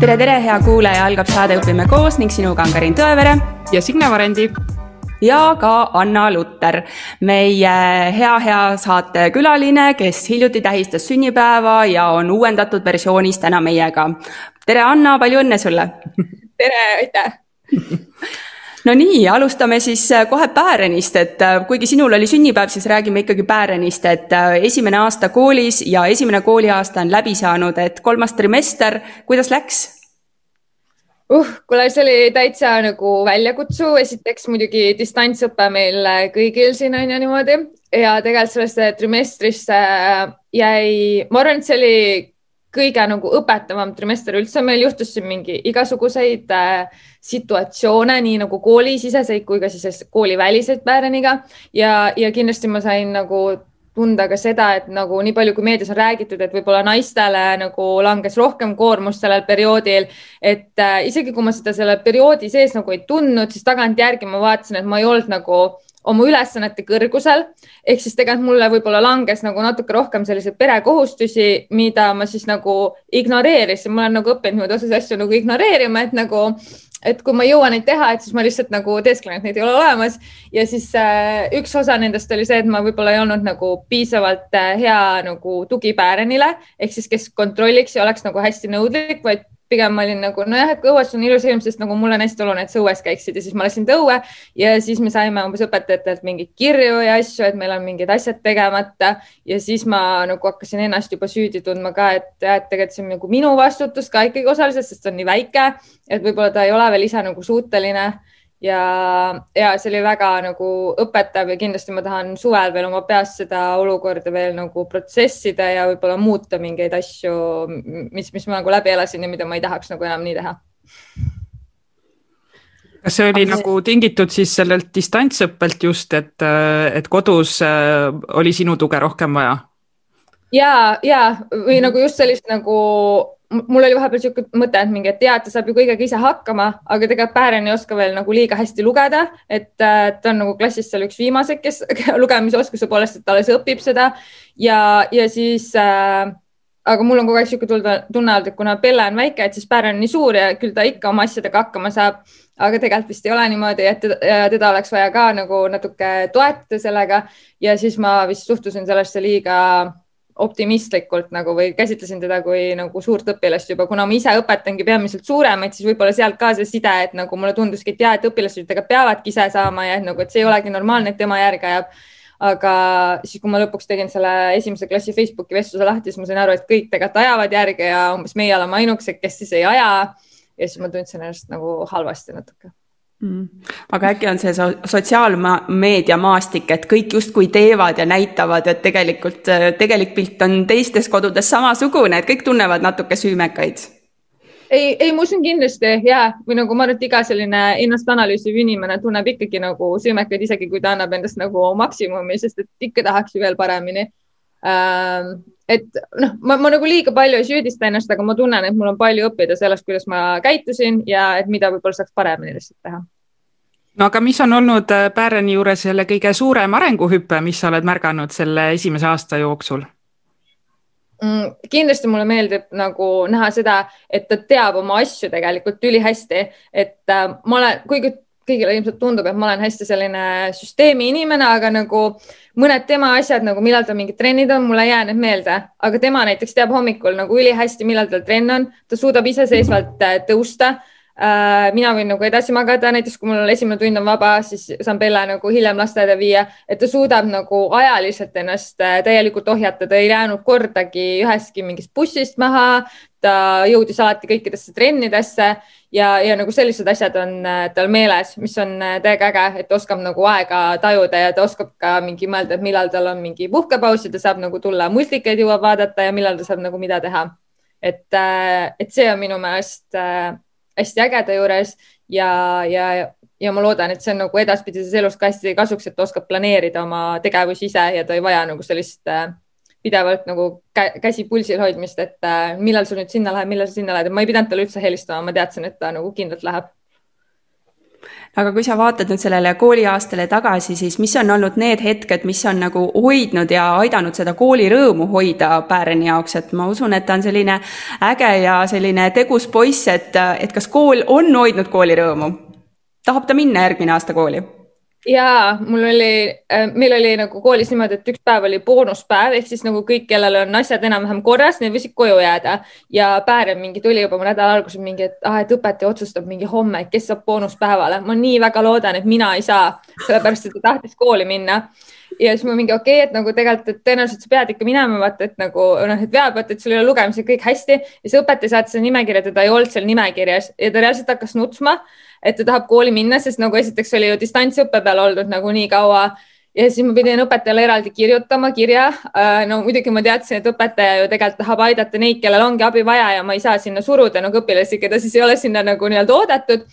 tere, tere, hea kuulaja, algab saade Õpime koos ning sinuga on Karin Tõevere. ja Signe Varendi. ja ka Anna Lutter, meie hea, hea saatekülaline, kes hiljuti tähistas sünnipäeva ja on uuendatud versioonis täna meiega. tere, Anna, palju õnne sulle tere, aitäh no nii, alustame siis äh, kohe Päärenist, et äh, kuigi sinul oli sünnipäev, siis räägime ikkagi Päärenist, et äh, esimene aasta koolis ja esimene kooliaasta on läbi saanud, et kolmas trimester, kuidas läks? uh, kuule, see oli täitsa nagu väljakutsu, esiteks muidugi distantsõpe meil kõigil siin on ju niimoodi ja tegelikult sellesse trimestrisse jäi, ma arvan, et see oli kõige nagu õpetavam trimester üldse, meil juhtus siin mingi igasuguseid äh, situatsioone, nii nagu koolisiseseid kui ka siis kooliväliseid Pärniga ja, ja kindlasti ma sain nagu tunda ka seda, et nagu nii palju, kui meedias on räägitud, et võib-olla naistele nagu langes rohkem koormust sellel perioodil, et äh, isegi kui ma seda selle perioodi sees nagu ei tundnud, siis tagantjärgi ma vaatasin, et ma ei olnud nagu oma ülesannete kõrgusel. ehk siis tegelikult mulle võib-olla langes nagu natuke rohkem selliseid perekohustusi, mida ma siis nagu ignoreerisin, ma olen nagu õppinud niimoodi osasid asju nagu ignoreerima, et nagu et kui ma ei jõua neid teha, et siis ma lihtsalt nagu teesklen, et neid ei ole olemas. ja siis äh, üks osa nendest oli see, et ma võib-olla ei olnud nagu piisavalt äh, hea nagu tugi Päärenile ehk siis, kes kontrolliks ja oleks nagu hästi nõudlik, vaid pigem ma olin nagu nojah, et õues on ilus ilm, sest nagu mul on hästi oluline, et sa õues käiksid. Ja siis ma läksin tõue ja siis me saime umbes õpetajatelt mingeid kirju ja asju, et meil on mingid asjad tegemata. Ja siis ma nagu hakkasin ennast juba süüdi tundma ka, et, et tegelikult see on nagu minu vastutus ka ikkagi osaliselt, sest ta on nii väike, et võib-olla ta ei ole veel ise nagu suuteline ja, ja see oli väga nagu õpetav ja kindlasti ma tahan suvel veel oma peas seda olukorda veel nagu protsessida ja võib-olla muuta mingeid asju, mis, mis ma nagu läbi elasin ja mida ma ei tahaks nagu enam nii teha. kas see oli Aga... nagu tingitud siis sellelt distantsõppelt just, et, et kodus äh, oli sinu tuge rohkem vaja? ja, ja või nagu just sellist nagu mul oli vahepeal niisugune mõte, et mingi, et tead, ta saab ju kõigega ise hakkama, aga tegelikult Päären ei oska veel nagu liiga hästi lugeda, et äh, ta on nagu klassis seal üks viimaseid, kes lugemisoskuse poolest, et ta alles õpib seda. Ja, ja siis äh, aga mul on kogu aeg niisugune tunne olnud, et kuna Bella on väike, et siis Päären on nii suur ja küll ta ikka oma asjadega hakkama saab, aga tegelikult vist ei ole niimoodi, et teda, teda oleks vaja ka nagu natuke toetada sellega. Ja siis ma vist suhtusin sellesse liiga optimistlikult nagu või käsitlesin teda kui nagu suurt õpilast juba, kuna ma ise õpetangi peamiselt suuremaid, siis võib-olla sealt ka see side, et nagu mulle tunduski, et ja, et õpilased peavadki ise saama ja et nagu, et see ei olegi normaalne, et tema järge ajab. aga siis, kui ma lõpuks tegin selle esimese klassi Facebooki vestluse lahti, siis ma sain aru, et kõik tegelikult ajavad järge ja umbes meie oleme ainukesed, kes siis ei aja. ja siis ma tundsin ennast nagu halvasti natuke. Aga äkki on see so sotsiaalmeedia maastik, et kõik justkui teevad ja näitavad, et tegelikult äh, tegelik pilt on teistes kodudes samasugune, et kõik tunnevad natuke süümekaid? ei, ei, ma usun kindlasti ja, või nagu ma arvan, et iga selline ennast analüüsiv inimene tunneb ikkagi nagu süümekaid, isegi kui ta annab endast nagu maksimumi, sest et ikka tahaks ju veel paremini et noh, ma, ma nagu liiga palju ei süüdista ennast, aga ma tunnen, et mul on palju õppida sellest, kuidas ma käitusin ja et mida võib-olla saaks paremini lihtsalt teha. no aga mis on olnud äh, Päreni juures jälle kõige suurem arenguhüpe, mis sa oled märganud selle esimese aasta jooksul? Mm, kindlasti mulle meeldib nagu näha seda, et ta teab oma asju tegelikult ülihästi, et äh, ma olen, kuigi kõigile ilmselt tundub, et ma olen hästi selline süsteemi inimene, aga nagu mõned tema asjad nagu millal tal mingid trennid on, mulle ei jää need meelde, aga tema näiteks teab hommikul nagu ülihästi, millal tal trenn on, ta suudab iseseisvalt äh, tõusta mina võin nagu edasi magada, näiteks kui mul esimene tund on vaba, siis saan Bella nagu hiljem lasteaeda viia, et ta suudab nagu ajaliselt ennast äh, täielikult ohjata, ta ei jäänud kordagi ühestki mingist bussist maha, ta jõudis alati kõikidesse trennidesse ja, ja nagu sellised asjad on äh, tal meeles, mis on äh, täiega äge, et oskab nagu aega tajuda ja ta oskab ka mingi mõelda, et millal tal on mingi puhkepaus ja ta saab nagu tulla multikaid jõuab vaadata ja millal ta saab nagu mida teha. et, äh, et see on minu meelest hästi äge ta juures ja, ja, ja ma loodan, et see on nagu edaspidises elus ka hästi kasuks, et ta oskab planeerida oma tegevusi ise ja ta ei vaja nagu sellist äh, pidevalt nagu käsi pulsil hoidmist, et äh, millal sa nüüd sinna lähed, millal sa sinna lähed, et ma ei pidanud talle üldse helistama, ma teadsin, et ta nagu kindlalt läheb. Aga kui sa vaatad nüüd sellele kooliaastale tagasi, siis mis on olnud need hetked, mis on nagu hoidnud ja aidanud seda koolirõõmu hoida Pääreni jaoks, et ma usun, et ta on selline äge ja selline tegus poiss, et, et kas kool on hoidnud koolirõõmu? tahab ta minna järgmine aasta kooli? Ja mul oli, äh, meil oli nagu koolis niimoodi, et üks päev oli boonuspäev ehk siis nagu kõik, kellel on asjad enam-vähem korras, need võisid koju jääda ja Päären mingi tuli juba nädala alguses mingi, et ah, et õpetaja otsustab mingi homme, kes saab boonuspäevale. ma nii väga loodan, et mina ei saa, sellepärast et ta tahtis kooli minna ja siis ma mingi okei okay,, et nagu tegelikult, et tõenäoliselt sa pead ikka minema, vaata, et nagu noh, et veab, vaata, et sul ei ole lugemisega kõik hästi ja see õpetaja saatis selle nimekirja, teda ei olnud seal nimekirjas ja ta reaalselt hakkas nutsma et ta tahab kooli minna, sest nagu esiteks oli ju distantsõppe peal oldud nagu nii kaua ja siis ma pidin õpetajale eraldi kirjutama kirja. Äh, no muidugi ma teadsin, et õpetaja ju tegelikult tahab aidata neid, kellel ongi abi vaja ja ma ei saa sinna suruda nagu õpilasi, keda siis ei ole sinna nagu nii-öelda oodatud.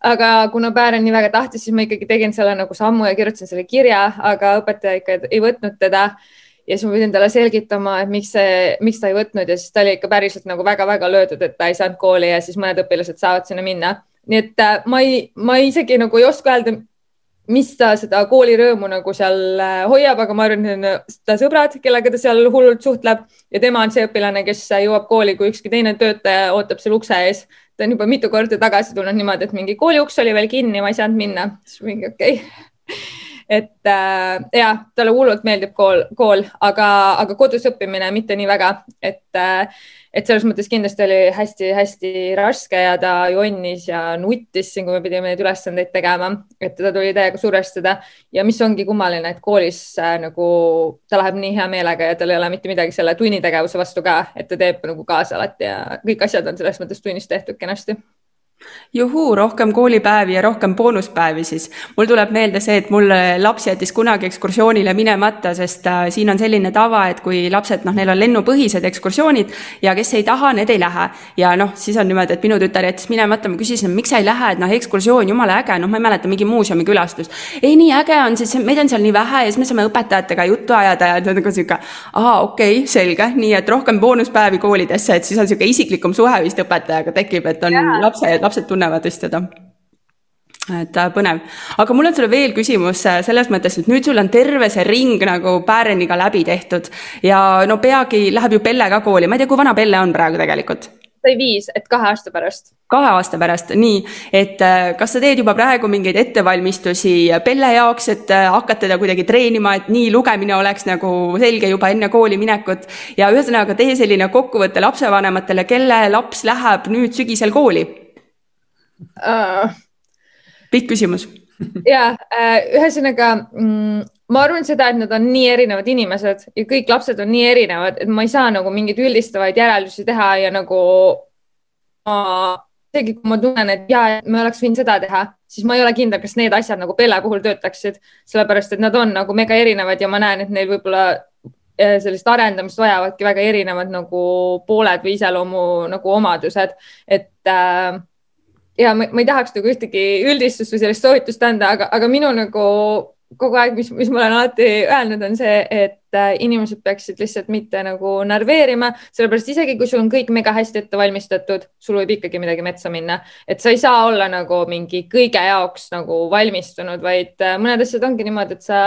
Aga kuna Päären nii väga tahtis, siis ma ikkagi tegin selle nagu sammu ja kirjutasin selle kirja, aga õpetaja ikka ei võtnud teda. Ja siis ma pidin talle selgitama, et miks see, miks ta ei võtnud. Ja siis ta oli ikka päriselt nagu väga-väga löödud, et ta ei saanud kooli ja siis mõned õpilased saavad sinna minna. Nii et äh, ma ei, ma isegi nagu ei oska öelda, mis ta seda koolirõõmu nagu seal äh, hoiab, aga ma arvan, et need on ta sõbrad, kellega ta seal hullult suhtleb ja tema on see õpilane, kes jõuab kooli, kui ükski teine töötaja ootab seal ukse ees. Ta on juba mitu korda tagasi tulnud niimoodi, et mingi kooli uks oli veel kinni, ma ei saanud minna, siis mingi okei okay. Et äh, ja talle hullult meeldib kool, kool, aga, aga kodus õppimine mitte nii väga, et äh, et selles mõttes kindlasti oli hästi-hästi raske ja ta jonnis ja nuttis siin, kui me pidime neid ülesandeid tegema, et teda tuli täiega survestada. Ja mis ongi kummaline, et koolis äh, nagu ta läheb nii hea meelega ja tal ei ole mitte midagi selle tunnitegevuse vastu ka, et ta teeb nagu kaasa alati ja kõik asjad on selles mõttes tunnis tehtud kenasti juhuu, rohkem koolipäevi ja rohkem boonuspäevi siis. mul tuleb meelde see, et mul laps jättis kunagi ekskursioonile minemata, sest äh, siin on selline tava, et kui lapsed, noh, neil on lennupõhised ekskursioonid ja kes ei taha, need ei lähe. ja noh, siis on niimoodi, et minu tütar jättis minemata, ma küsisin, miks sa ei lähe, et noh, ekskursioon, jumala äge, noh, ma ei mäleta, mingi muuseumi külastus. ei, nii äge on, siis meid on seal nii vähe ja siis me saame õpetajatega juttu ajada ja nagu sihuke, aa, okei okay,, selge, nii et rohkem boonuspäevi koolidesse, et siis on sihuke isiklikum suhe vist õpetajaga tekib, et on lapsed, lapsed tunnevad vist seda et äh, põnev, aga mul on sulle veel küsimus äh, selles mõttes, et nüüd sul on terve see ring nagu Päreniga läbi tehtud ja no peagi läheb ju Pelle ka kooli, ma ei tea, kui vana Pelle on praegu tegelikult? sai viis, et kahe aasta pärast. kahe aasta pärast, nii, et äh, kas sa teed juba praegu mingeid ettevalmistusi Pelle jaoks, et hakata teda kuidagi treenima, et nii lugemine oleks nagu selge juba enne kooli minekut? Ja ühesõnaga tee selline kokkuvõte lapsevanematele, kelle laps läheb nüüd sügisel kooli uh,? pikk küsimus ja uh, ühesõnaga mm, ma arvan seda, et nad on nii erinevad inimesed ja kõik lapsed on nii erinevad, et ma ei saa nagu mingeid üldistavaid järeldusi teha ja nagu ma isegi kui ma tunnen, et ja me oleks võinud seda teha, siis ma ei ole kindel, kas need asjad nagu Pelle puhul töötaksid, sellepärast et nad on nagu mega erinevad ja ma näen, et neil võib-olla eh, sellist arendamist vajavadki väga erinevad nagu pooled või iseloomu nagu omadused, et äh, ja ma, ma ei tahaks nagu ühtegi üldistust või sellist soovitust anda, aga, aga minu nagu kogu aeg, mis, mis ma olen alati öelnud, on see, et äh, inimesed peaksid lihtsalt mitte nagu närveerima, sellepärast isegi kui sul on kõik mega hästi ette valmistatud, sul võib ikkagi midagi metsa minna, et sa ei saa olla nagu mingi kõige jaoks nagu valmistunud, vaid äh, mõned asjad ongi niimoodi, et sa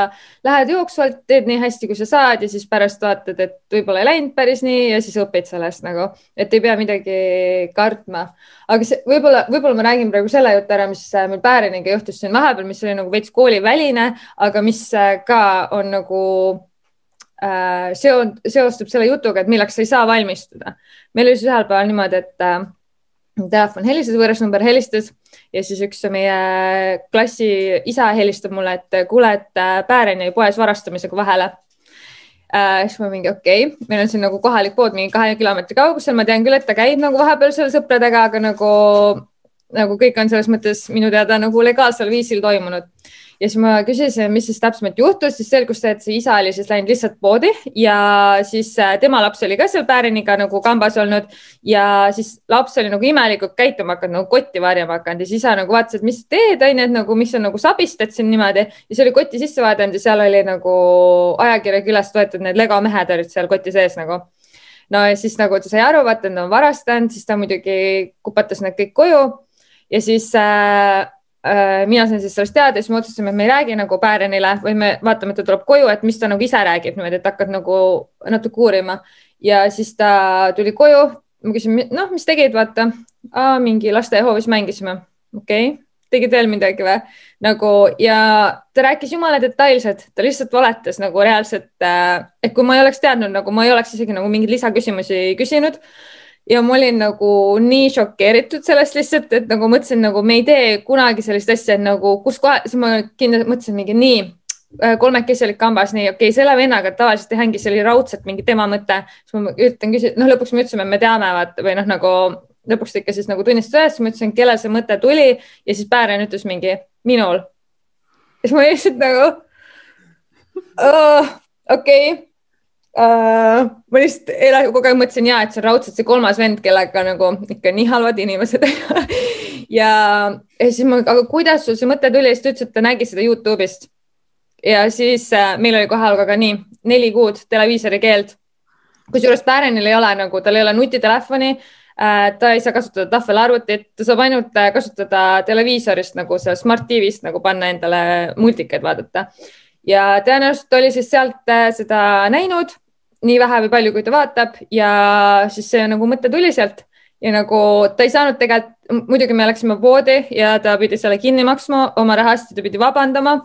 lähed jooksvalt, teed nii hästi, kui sa saad ja siis pärast vaatad, et võib-olla ei läinud päris nii ja siis õpid sellest nagu, et ei pea midagi kartma. aga see võib-olla, võib-olla ma räägin praegu selle jutu ära, mis äh, meil Pääriniga juhtus siin vahepeal, mis oli nagu veits kooliväline aga mis ka on nagu äh, seo-, seostub selle jutuga, et milleks sa ei saa valmistuda. meil oli siis ühel päeval niimoodi, et äh, telefon helistas, võõras number helistas ja siis üks meie klassi isa helistab mulle, et kuule, et äh, Päären jäi poes varastamisega vahele äh,. siis ma mingi okei okay., meil on siin nagu kohalik pood mingi kahe kilomeetri kaugusel, ma tean küll, et ta käib nagu vahepeal seal sõpradega, aga nagu, nagu kõik on selles mõttes minu teada nagu legaalsel viisil toimunud ja siis ma küsisin, mis siis täpsemalt juhtus, siis selgus see, et see isa oli siis läinud lihtsalt poodi. Ja siis äh, tema laps oli ka seal Pääriniga nagu kambas olnud. Ja siis laps oli nagu imelikult käituma hakanud, nagu kotti varjama hakanud. Ja siis isa nagu vaatas, et mis teed, onju, et nagu, mis sa nagu sabistad siin niimoodi. Ja siis oli kotti sisse vaadanud ja seal oli nagu ajakirja küljest võetud need Lego mehed olid seal koti sees nagu. No ja siis nagu ta sai aru, vaata, et nad on varastanud, siis ta muidugi kupatas need kõik koju. Ja siis äh, mina sain siis sellest teada, siis me otsustasime, et me ei räägi nagu Bärenile või me vaatame, et ta tuleb koju, et mis ta nagu ise räägib niimoodi, et hakkad nagu natuke uurima ja siis ta tuli koju. ma küsin, noh, mis tegid, vaata, mingi lastehoovis mängisime, okei okay tegid veel midagi või? nagu ja ta rääkis jumala detailselt, ta lihtsalt valetas nagu reaalselt, äh, et kui ma ei oleks teadnud, nagu ma ei oleks isegi nagu mingeid lisaküsimusi küsinud. Ja ma olin nagu nii šokeeritud sellest lihtsalt, et nagu mõtlesin, nagu me ei tee kunagi sellist asja, et nagu kus koha, siis ma kindlasti mõtlesin mingi nii äh, kolmekesi olid kambas, nii okei okay,, selle vennaga tavaliselt ei hängi, see oli raudselt mingi tema mõte. siis ma üritan küsida, noh, lõpuks me ütlesime, me teame, vaata või noh, nagu lõpuks ta ikka siis nagu tunnistas üles, ma ütlesin, kellel see mõte tuli ja siis Päären ütles mingi minul. siis ma lihtsalt nagu uh, okei okay. Uh,. ma lihtsalt kogu aeg mõtlesin ja, et see on raudselt see kolmas vend, kellega nagu ikka nii halvad inimesed ja, ja siis ma, aga kuidas sul see mõte tuli, siis ta ütles, et ta nägi seda Youtube'ist. ja siis uh, meil oli kohe algaga nii neli kuud televiisori keeld kusjuures Pärenil ei ole nagu, tal ei ole nutitelefoni Äh, ta ei saa kasutada tahvelarvutit, ta saab ainult äh, kasutada televiisorist nagu seal Smart TV-st nagu panna endale multikaid vaadata. ja tõenäoliselt oli siis sealt äh, seda näinud nii vähe või palju, kui ta vaatab ja siis see nagu mõte tuli sealt ja nagu ta ei saanud tegelikult, muidugi me läksime poodi ja ta pidi selle kinni maksma oma rahast ja ta pidi vabandama.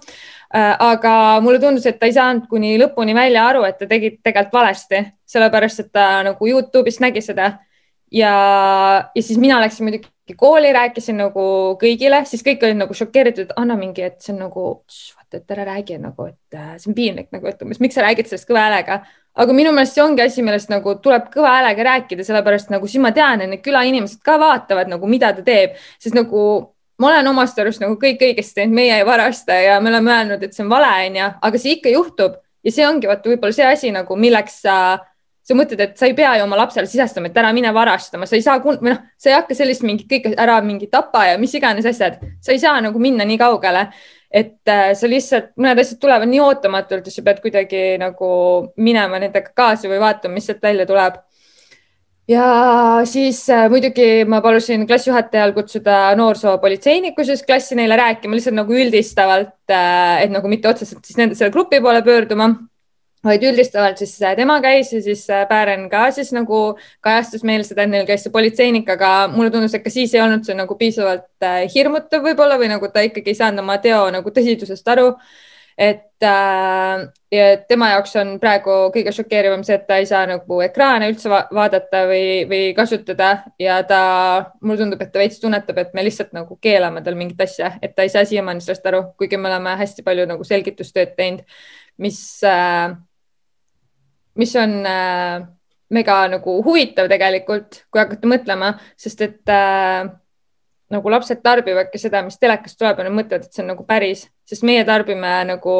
aga mulle tundus, et ta ei saanud kuni lõpuni välja aru, et ta tegi tegelikult valesti, sellepärast et ta nagu Youtube'ist nägi seda ja, ja siis mina läksin muidugi kooli, rääkisin nagu kõigile, siis kõik olid nagu šokeeritud, anna mingi, et see on nagu, vaata, et ära räägi nagu, et äh, see on piinlik nagu, et umbes, miks sa räägid sellest kõva häälega. Aga minu meelest see ongi asi, millest nagu tuleb kõva häälega rääkida, sellepärast nagu siis ma tean, et need külainimesed ka vaatavad nagu, mida ta teeb, sest nagu ma olen omast arust nagu kõik õigesti teinud, meie ei varasta ja me oleme öelnud, et see on vale, onju, aga see ikka juhtub. Ja see ongi vaata võib-olla see asi nagu, milleks sa sa mõtled, et sa ei pea ju oma lapsele sisestama, et ära mine varastama, sa ei saa, või noh, sa ei hakka sellist mingit kõike ära mingi tapa ja mis iganes asjad, sa ei saa nagu minna nii kaugele, et äh, sa lihtsalt, mõned asjad tulevad nii ootamatult ja sa pead kuidagi nagu minema nendega kaasa või vaatama, mis sealt välja tuleb. ja siis äh, muidugi ma palusin klassijuhatajal kutsuda noorsoopolitseiniku siis klassi neile rääkima lihtsalt nagu üldistavalt äh,, et nagu mitte otseselt siis nende selle grupi poole pöörduma vaid üldistavalt siis äh, tema käis ja siis äh, Päären ka siis nagu kajastas meil seda, et neil käis see politseinik, aga mulle tundus, et ka siis ei olnud see nagu piisavalt äh, hirmutav võib-olla või nagu ta ikkagi ei saanud oma teo nagu tõsidusest aru. et äh, ja tema jaoks on praegu kõige šokeerivam see, et ta ei saa nagu ekraane üldse va vaadata või, või kasutada. Ja ta, mulle tundub, et ta veits tunnetab, et me lihtsalt nagu keelame tal mingit asja, et ta ei saa siiamaani sellest aru, kuigi me oleme hästi palju nagu selgitustööd teinud, mis äh, mis on äh, mega nagu huvitav tegelikult, kui hakata mõtlema, sest et äh, nagu lapsed tarbivadki seda, mis telekast tuleb ja nad mõtlevad, et see on nagu päris, sest meie tarbime nagu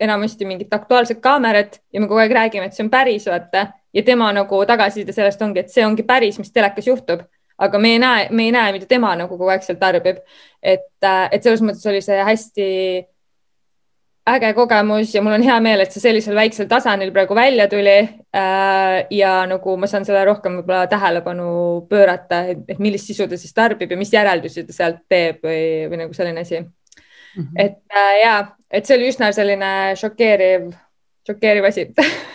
enamasti mingit Aktuaalset Kaamerat ja me kogu aeg räägime, et see on päris, vaata. ja tema nagu tagasiside sellest ongi, et see ongi päris, mis telekas juhtub. aga me ei näe, me ei näe, mida tema nagu kogu aeg seal tarbib. et, äh, et selles mõttes oli see hästi äge kogemus ja mul on hea meel, et see sellisel väiksel tasandil praegu välja tuli äh,. ja nagu ma saan selle rohkem võib-olla tähelepanu pöörata, et millist sisu ta siis tarbib ja mis järeldusi ta sealt teeb või, või nagu selline asi mm. -hmm. et äh, ja, et see oli üsna selline šokeeriv, šokeeriv asi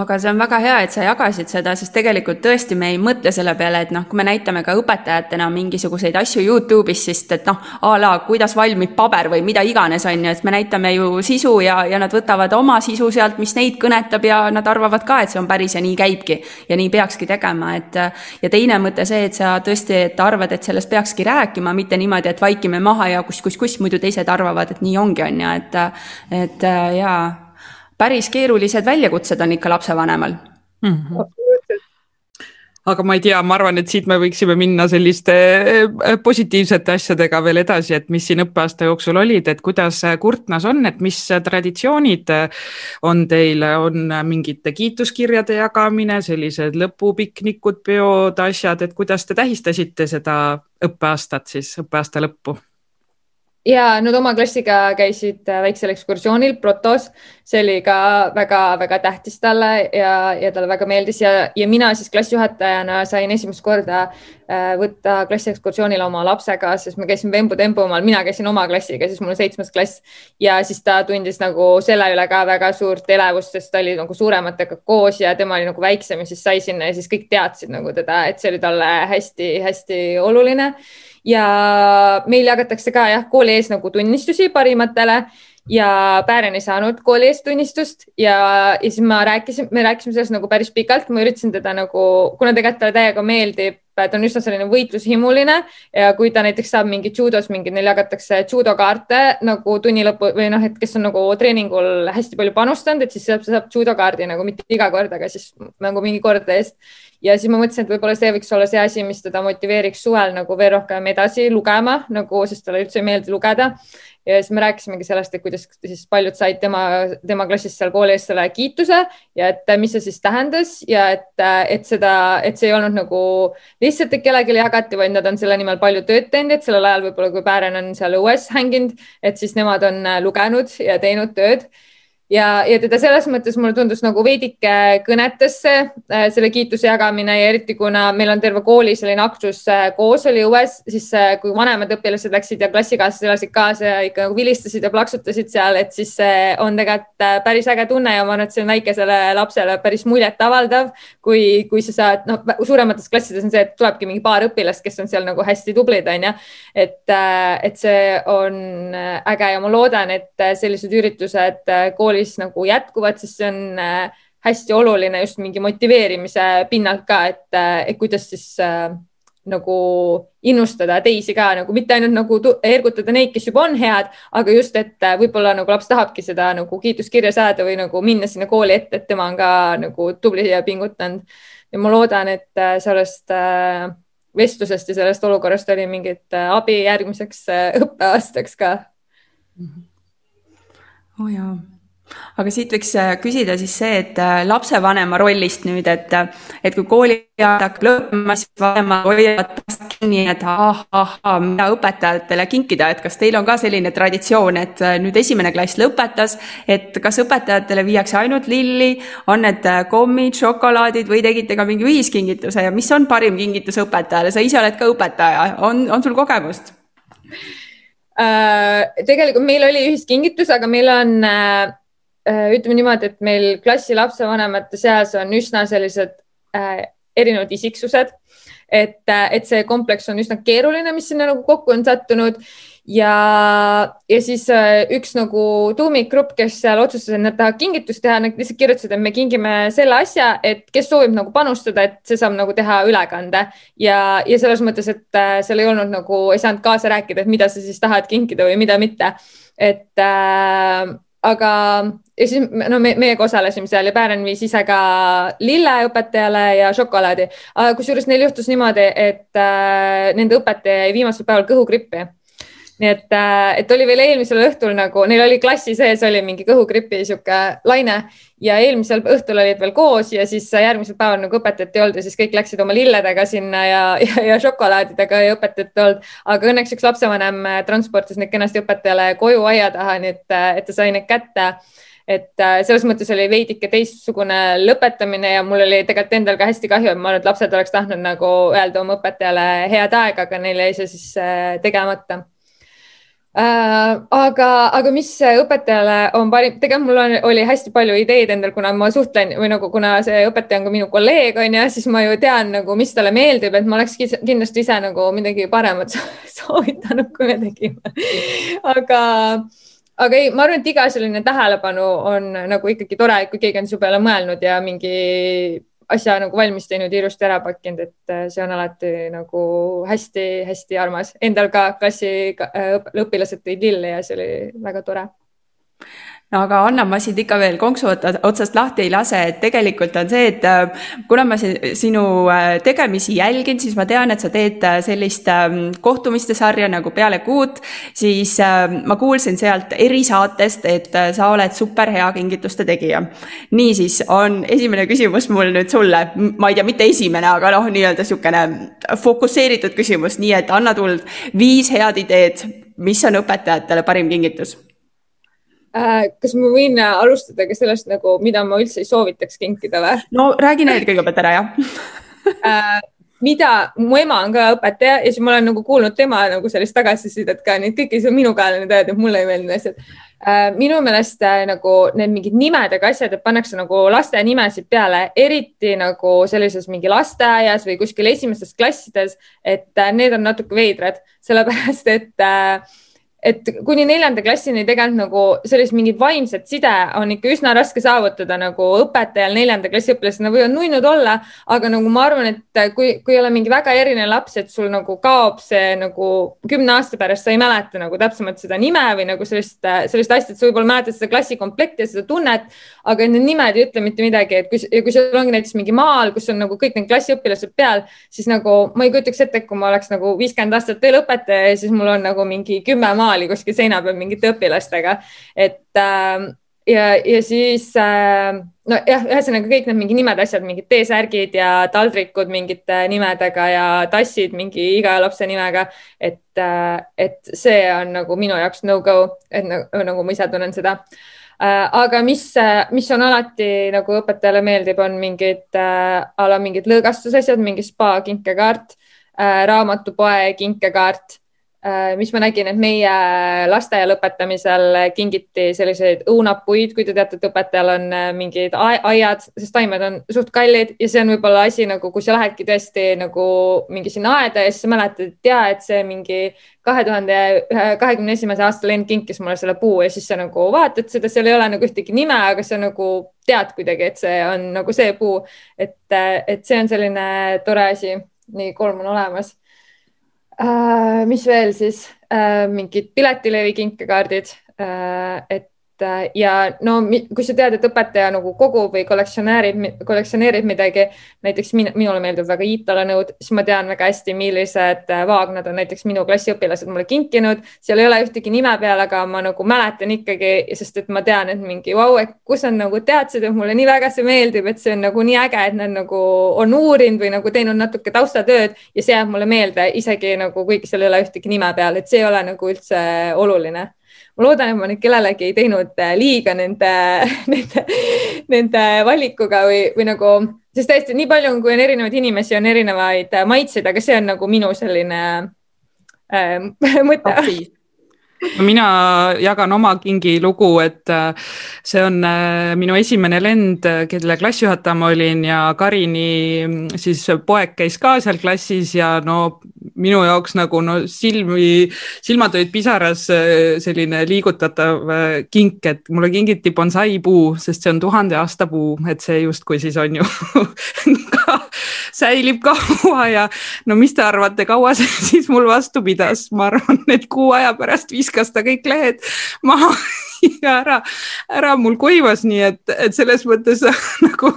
aga see on väga hea, et sa jagasid seda, sest tegelikult tõesti me ei mõtle selle peale, et noh, kui me näitame ka õpetajatena mingisuguseid asju Youtube'is, sest et noh, a la kuidas valmib paber või mida iganes, on ju, et me näitame ju sisu ja, ja nad võtavad oma sisu sealt, mis neid kõnetab ja nad arvavad ka, et see on päris ja nii käibki. ja nii peakski tegema, et ja teine mõte see, et sa tõesti, et arvad, et sellest peakski rääkima, mitte niimoodi, et vaikime maha ja kus, kus, kus muidu teised arvavad, et nii ongi, on ju, et et jaa päris keerulised väljakutsed on ikka lapsevanemal mm. -hmm aga ma ei tea, ma arvan, et siit me võiksime minna selliste äh, positiivsete asjadega veel edasi, et mis siin õppeaasta jooksul olid, et kuidas Kurtnas on, et mis traditsioonid on teil, on mingite kiituskirjade jagamine, sellised lõpupiknikud, peod, asjad, et kuidas te tähistasite seda õppeaastat siis, õppeaasta lõppu? Ja nad oma klassiga käisid äh, väiksel ekskursioonil Protos, see oli ka väga-väga tähtis talle ja, ja talle väga meeldis ja, ja mina siis klassijuhatajana sain esimest korda äh, võtta klassiekskursioonile oma lapsega, sest me käisime Vembu-Tembumaal, mina käisin oma klassiga, siis mul on seitsmes klass. Ja siis ta tundis nagu selle üle ka väga suurt elevust, sest ta oli nagu suurematega koos ja tema oli nagu väiksem ja siis sai sinna ja siis kõik teadsid nagu teda, et see oli talle hästi-hästi oluline ja meil jagatakse ka jah, kooli ees nagu tunnistusi parimatele ja Päären ei saanud kooli eestunnistust ja, ja siis ma rääkisin, me rääkisime sellest nagu päris pikalt, ma üritasin teda nagu, kuna tegelikult talle täiega meeldib, ta on üsna selline võitlushimuline ja kui ta näiteks saab mingi judos mingi, neil jagatakse judokaarte nagu tunni lõpu või noh, et kes on nagu treeningul hästi palju panustanud, et siis saab, saab judokaardi nagu mitte iga kord, aga siis nagu mingi kord eest. Ja siis ma mõtlesin, et võib-olla see võiks olla see asi, mis teda motiveeriks suvel nagu veel rohkem edasi lugema nagu, sest talle üldse ei meeldi lugeda. Ja siis me rääkisimegi sellest, et kuidas siis paljud said tema, tema klassis seal kooli ees selle kiituse ja et mis see siis tähendas ja et, et seda, et see ei olnud nagu lihtsalt, et kellelegi jagati, vaid nad on selle nimel palju tööd teinud, et sellel ajal võib-olla, kui Päären on seal õues hänginud, et siis nemad on lugenud ja teinud tööd ja, ja teda selles mõttes mulle tundus nagu veidike kõnetas see, äh, selle kiituse jagamine ja eriti kuna meil on terve kooli selline aktus äh, koos oli õues, siis äh, kui vanemad õpilased läksid ja klassikaaslased elasid kaasa ja ikka nagu vilistasid ja plaksutasid seal, et siis see on tegelikult päris äge tunne ja ma arvan, et see on väikesele lapsele päris muljetavaldav, kui, kui sa saad, noh, suuremates klassides on see, et tulebki mingi paar õpilast, kes on seal nagu hästi tublid, onju. et, et see on äge ja ma loodan, et sellised üritused kooli koolis nagu jätkuvad, siis see on äh, hästi oluline just mingi motiveerimise pinnalt ka, et, äh, et kuidas siis äh, nagu innustada teisi ka nagu mitte ainult nagu ergutada neid, kes juba on head, aga just, et äh, võib-olla nagu laps tahabki seda nagu kiituskirja saada või nagu minna sinna kooli ette, et tema on ka nagu tubli ja pingutanud. ja ma loodan, et sellest vestlusest ja sellest olukorrast oli mingit abi järgmiseks õppeaastaks ka. -hmm. oh jaa aga siit võiks äh, küsida siis see, et äh, lapsevanema rollist nüüd, et, äh, et kui kooliaeg hakkab lõppema, siis vanemad hoiavad kinni, et ahah, mida õpetajatele kinkida, et kas teil on ka selline traditsioon, et nüüd esimene klass lõpetas, et kas õpetajatele viiakse ainult lilli, on need kommid, šokolaadid või tegite ka mingi ühiskingituse ja mis on parim kingitus õpetajale, sa ise oled ka õpetaja, on, on sul kogemust? tegelikult meil oli ühiskingitus, aga meil on Äh, ütleme niimoodi, et meil klassi lapsevanemate seas on üsna sellised äh, erinevad isiksused. et, äh, et see kompleks on üsna keeruline, mis sinna nagu kokku on sattunud ja, ja siis äh, üks nagu tuumikgrupp, kes seal otsustas, et nad tahavad kingitust teha, nad lihtsalt kirjutasid, et me kingime selle asja, et kes soovib nagu panustada, et see saab nagu teha ülekande ja, ja selles mõttes, et äh, seal ei olnud nagu, ei saanud kaasa rääkida, et mida sa siis tahad kinkida või mida mitte. et äh, aga ja siis no me, meiega osalesime seal ja Päären viis ise ka lille õpetajale ja šokolaadi. kusjuures neil juhtus niimoodi, et äh, nende õpetaja jäi viimasel päeval kõhugrippi nii et, äh, et oli veel eelmisel õhtul nagu, neil oli klassi sees oli mingi kõhugripi sihuke laine ja eelmisel õhtul olid veel koos ja siis järgmisel päeval nagu õpetajat ei olnud ja siis kõik läksid oma lilledega sinna ja, ja, ja šokolaadidega ja õpetajat ei olnud. aga õnneks üks lapsevanem äh, transportis need kenasti õpetajale koju aia taha, nii et, äh, et ta sai need kätte et selles mõttes oli veidike teistsugune lõpetamine ja mul oli tegelikult endal ka hästi kahju, et ma arvan, et lapsed oleks tahtnud nagu öelda oma õpetajale head aega, aga neil jäi see siis tegemata aga, aga mis õpetajale on parim, tegelikult mul on, oli hästi palju ideid endal, kuna ma suhtlen või nagu, kuna see õpetaja on ka minu kolleeg, on ju, siis ma ju tean nagu, mis talle meeldib, et ma oleks kindlasti ise nagu midagi paremat soovitanud, kui me tegime. aga, aga ei, ma arvan, et iga selline tähelepanu on nagu ikkagi tore, kui keegi on su peale mõelnud ja mingi asja nagu valmis teinud, ilusti ära pakkinud, et äh, see on alati nagu hästi-hästi armas. Endal ka klassi õpilased tõid lille ja see oli väga tore no aga Anna, ma sind ikka veel konksu otsast lahti ei lase, et tegelikult on see, et äh, kuna ma sinu äh, tegemisi jälgin, siis ma tean, et sa teed äh, sellist ähm, kohtumiste sarja nagu Peale kuud, siis ma kuulsin sealt erisaatest, et sa oled superhea kingituste tegija. niisiis on esimene küsimus mul nüüd sulle, ma ei tea, mitte esimene, aga noh, nii-öelda niisugune fokusseeritud küsimus, nii et anna tuld viis head ideed, mis on õpetajatele parim kingitus kas ma võin alustada ka sellest nagu, mida ma üldse ei soovitaks kinkida või? no räägi need kõigepealt ära, jah äh, mida, mu ema on ka õpetaja ja siis ma olen nagu kuulnud tema nagu sellist tagasisidet ka, nii et kõik ei saa minu peale nüüd öelda, et mulle ei meeldi asjad. Äh, minu meelest nagu need mingid nimedega asjad, et pannakse nagu laste nimesid peale, eriti nagu sellises mingi lasteaias või kuskil esimestes klassides, et need on natuke veidrad, sellepärast et äh, et kuni neljanda klassini tegelikult nagu sellist mingit vaimset side on ikka üsna raske saavutada nagu õpetajal neljanda klassi õpilased, nad võivad nunnud olla, aga nagu ma arvan, et kui, kui ei ole mingi väga erinev laps, et sul nagu kaob see nagu kümne aasta pärast, sa ei mäleta nagu täpsemalt seda nime või nagu sellist, sellist asja, et sa võib-olla mäletad seda klassikomplekti ja seda tunnet, aga need nimed ei ütle mitte midagi, et kui, ja kui sul ongi näiteks mingi maal, kus on nagu kõik need klassiõpilased peal, siis nagu ma ei kujutaks ette, kui ma oleks nagu viiskümmend aastat veel õpetaja ja siis mul on nagu mingi kümme maal maali kuskil seina peal mingite õpilastega, et äh, ja, ja siis äh, nojah, ühesõnaga kõik need mingi nimed, asjad, mingid T-särgid ja taldrikud mingite nimedega ja tassid mingi iga lapse nimega. et äh,, et see on nagu minu jaoks no-go, et nagu, nagu ma ise tunnen seda äh,. aga mis, mis on alati nagu õpetajale meeldib, on mingid äh, a la mingid lõõgastusasjad, mingi spa kinkekaart äh,, raamatupoe kinkekaart Äh, mis ma nägin, et meie lasteaia lõpetamisel kingiti selliseid õunapuid, kui te teate, et õpetajal on äh, mingid aiad, sest taimed on suht kallid ja see on võib-olla asi nagu, kui sa lähedki tõesti nagu mingi sinna aeda ja siis sa mäletad, et ja et see mingi kahe tuhande kahekümne esimese aasta lend kinkis mulle selle puu ja siis sa nagu vaatad seda, seal ei ole nagu ühtegi nime, aga sa nagu tead kuidagi, et see on nagu see puu, et, et see on selline tore asi. nii, kolm on olemas äh,. Mis veel siis? Äh,, mingid piletilevi kinkekaardid äh,, et Äh, ja no kui sa tead, et õpetaja nagu kogub või kollektsionäärib, kollektsioneerib midagi, näiteks min, minule meeldib väga Iitala nõud, siis ma tean väga hästi, millised äh, vaagnad on näiteks minu klassiõpilased mulle kinkinud. seal ei ole ühtegi nime peal, aga ma nagu mäletan ikkagi, sest et ma tean, et mingi vau, et kus nad nagu teadsid, et mulle nii väga see meeldib, et see on nagu nii äge, et nad nagu on uurinud või nagu teinud natuke taustatööd ja see jääb mulle meelde isegi nagu kuigi seal ei ole ühtegi nime peal, et see ei ole nagu üldse oluline ma loodan, et ma nüüd kellelegi ei teinud äh, liiga nende, nende, nende valikuga või, või nagu, sest tõesti nii palju, kui on erinevaid inimesi, on erinevaid äh, maitseid, aga see on nagu minu selline äh, mõte mina jagan oma kingilugu, et äh, see on äh, minu esimene lend, kelle klassijuhataja ma olin ja Karini mm, siis poeg käis ka seal klassis ja no minu jaoks nagu no silmi, silmad olid pisaras äh, selline liigutatav kink, et mulle kingiti bonsaipuu, sest see on tuhande aasta puu, et see justkui siis on ju ka säilib kaua ja no mis te arvate, kaua see siis mul vastu pidas, ma arvan, et kuu aja pärast viskas ta kõik lehed maha ja ära, ära mul kuivas, nii et, et selles mõttes nagu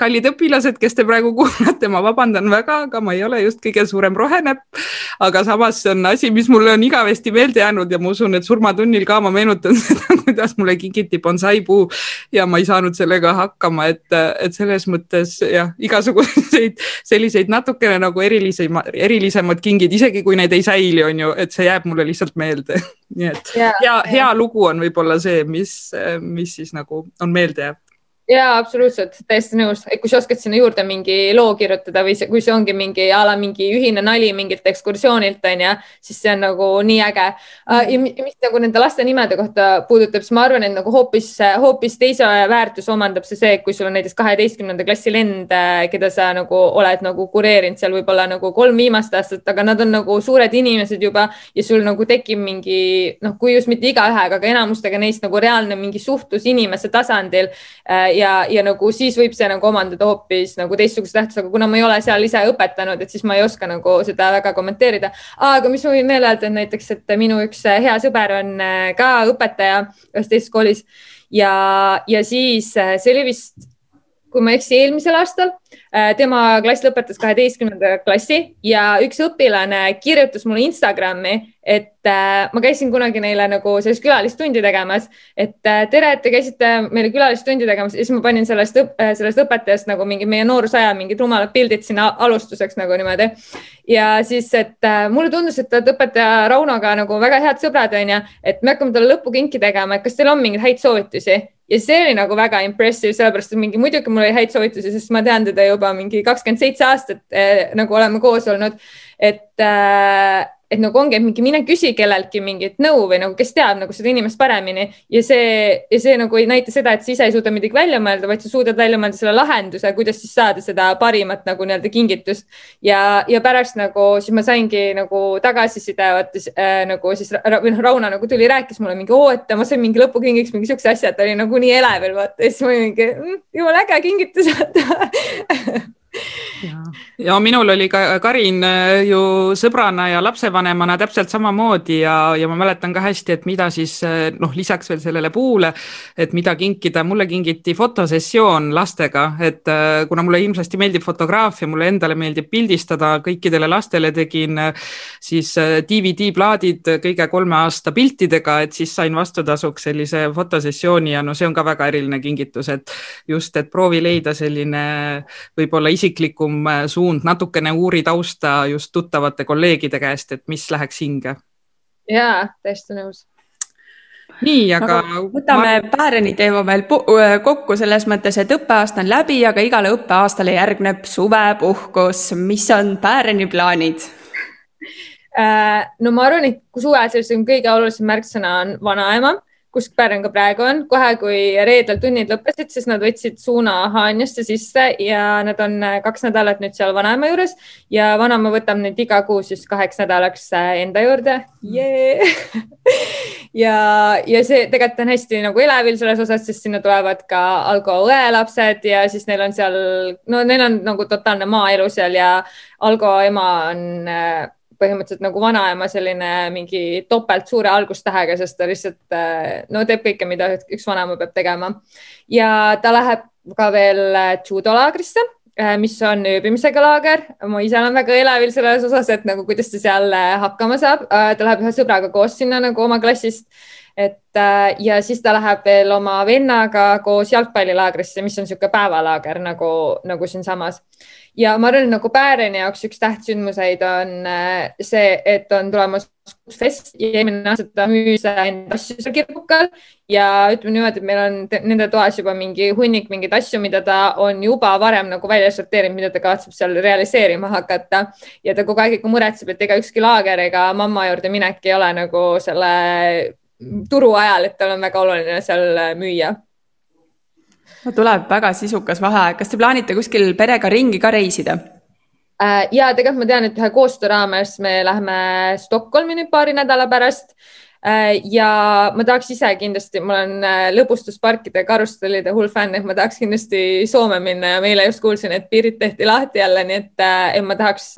kallid õpilased, kes te praegu kuulate, ma vabandan väga, aga ma ei ole just kõige suurem rohenäpp. aga samas see on asi, mis mulle on igavesti meelde jäänud ja ma usun, et surmatunnil ka ma meenutan seda, kuidas mulle kingiti bonsaipuu ja ma ei saanud sellega hakkama, et, et selles mõttes jah, igasuguseid selliseid natukene nagu erilisema, erilisemad kingid, isegi kui need ei säili, on ju, et see jääb mulle lihtsalt meelde. nii et ja, hea, hea lugu on võib-olla see, mis, mis siis nagu on meelde jääv ja absoluutselt, täiesti nõus, et kui sa oskad sinna juurde mingi loo kirjutada või see, kui see ongi mingi a la mingi ühine nali mingilt ekskursioonilt on ju, siis see on nagu nii äge. Ah, ja mis nagu nende laste nimede kohta puudutab, siis ma arvan, et nagu hoopis, hoopis teise väärtuse omandab see see, kui sul on näiteks kaheteistkümnenda klassi lend, keda sa nagu oled nagu kureerinud seal võib-olla nagu kolm viimast aastat, aga nad on nagu suured inimesed juba ja sul nagu tekib mingi noh, kui just mitte igaühega, aga enamustega neist nagu reaalne mingi suhtlus inimese tasandil ja, ja nagu siis võib see nagu omandada hoopis nagu teistsuguse tähtsuse, aga kuna ma ei ole seal ise õpetanud, et siis ma ei oska nagu seda väga kommenteerida. aga mis ma võin veel öelda, et näiteks, et minu üks hea sõber on äh, ka õpetaja ühes teises koolis ja, ja siis äh, see oli vist kui ma ei eksi, eelmisel aastal. tema klass lõpetas kaheteistkümnenda klassi ja üks õpilane kirjutas mulle Instagrami, et äh, ma käisin kunagi neile nagu sellist külalistundi tegemas, et äh, tere, et te käisite meile külalistundi tegemas ja siis ma panin sellest, sellest õpetajast nagu mingi meie noorusaja mingid rumalad pildid sinna alustuseks nagu niimoodi. ja siis, et äh, mulle tundus, et te olete õpetaja Raunoga nagu väga head sõbrad, onju, et me hakkame talle lõpukinki tegema, et kas teil on mingeid häid soovitusi ja see oli nagu väga impressive, sellepärast et mingi muidugi mul oli häid soovitusi, sest ma tean teda juba mingi kakskümmend seitse aastat eh, nagu oleme koos olnud. et äh, et nagu ongi, et mingi mine küsi kelleltki mingit nõu või nagu, kes teab nagu seda inimest paremini. Ja see, ja see nagu ei näita seda, et sa ise ei suuda midagi välja mõelda, vaid sa suudad välja mõelda selle lahenduse, kuidas siis saada seda parimat nagu nii-öelda kingitust. ja, ja pärast nagu siis ma saingi nagu tagasiside, vaata äh, nagu siis või noh, Rauno nagu tuli, rääkis mulle mingi, oo, et ma sain mingi lõpukingiks mingi siukse asja, et oli nagu nii elevil, vaata. Ja siis ma olin mingi mm,, jumala äge kingitus vaata ja, ja minul oli ka Karin äh, ju sõbrana ja lapsevanemana täpselt samamoodi ja, ja ma mäletan ka hästi, et mida siis äh, noh, lisaks veel sellele puule, et mida kinkida, mulle kingiti fotosessioon lastega, et äh, kuna mulle hirmsasti meeldib fotograafia, mulle endale meeldib pildistada, kõikidele lastele tegin siis DVD-plaadid kõige kolme aasta piltidega, et siis sain vastutasuks sellise fotosessiooni ja no see on ka väga eriline kingitus, et just, et proovi leida selline võib-olla isik isiklikum äh, suund, natukene uuri tausta just tuttavate kolleegide käest, et mis läheks hinge. jaa, täiesti nõus nii, aga no,. võtame ma... Pääreni teema veel kokku selles mõttes, et õppeaasta on läbi, aga igale õppeaastale järgneb suvepuhkus. mis on Pääreni plaanid? Äh, no ma arvan, et suvel sellisem kõige olulisem märksõna on vanaema kus Pärn ka praegu on. kohe, kui reedel tunnid lõppesid, siis nad võtsid suuna Haanjasse sisse ja nad on äh, kaks nädalat nüüd seal vanaema juures ja vanaema võtab neid iga kuu siis kaheks nädalaks äh, enda juurde yeah. ja, ja see tegelikult on hästi nagu elevil selles osas, sest sinna tulevad ka Algo õe lapsed ja siis neil on seal, no neil on nagu totaalne maaelu seal ja Algo ema on äh, põhimõtteliselt nagu vanaema selline mingi topelt suure algustähega, sest ta lihtsalt no teeb kõike, mida üks vanaema peab tegema. ja ta läheb ka veel judolaagrisse, äh, mis on ööbimisega laager. ma ise olen väga elevil selles osas, et nagu kuidas ta seal äh, hakkama saab. Äh, ta läheb ühe sõbraga koos sinna nagu oma klassist et ja siis ta läheb veel oma vennaga koos jalgpallilaagrisse, mis on niisugune päevalaager nagu, nagu siinsamas ja ma arvan, nagu Pääreni jaoks üks tähtsündmuseid on äh, see, et on tulemas fest ja eelmine aasta ta müüs enda asju seal kirkukal ja ütleme niimoodi, et meil on nende toas juba mingi hunnik mingeid asju, mida ta on juba varem nagu välja sorteerinud, mida ta kavatseb seal realiseerima hakata. ja ta kogu aeg ikka muretseb, et ega ükski laager ega mamma juurde minek ei ole nagu selle turu ajal, et tal on väga oluline seal müüa no tuleb väga sisukas vaheaeg, kas te plaanite kuskil perega ringi ka reisida? Äh, ja tegelikult ma tean, et ühe koostöö raames me läheme Stockholmi nüüd paari nädala pärast. Äh, ja ma tahaks ise kindlasti, ma olen äh, lõbustusparkide karussellide hull fänn, et ma tahaks kindlasti Soome minna ja ma eile just kuulsin, et piirid tehti lahti jälle, nii et, et ma tahaks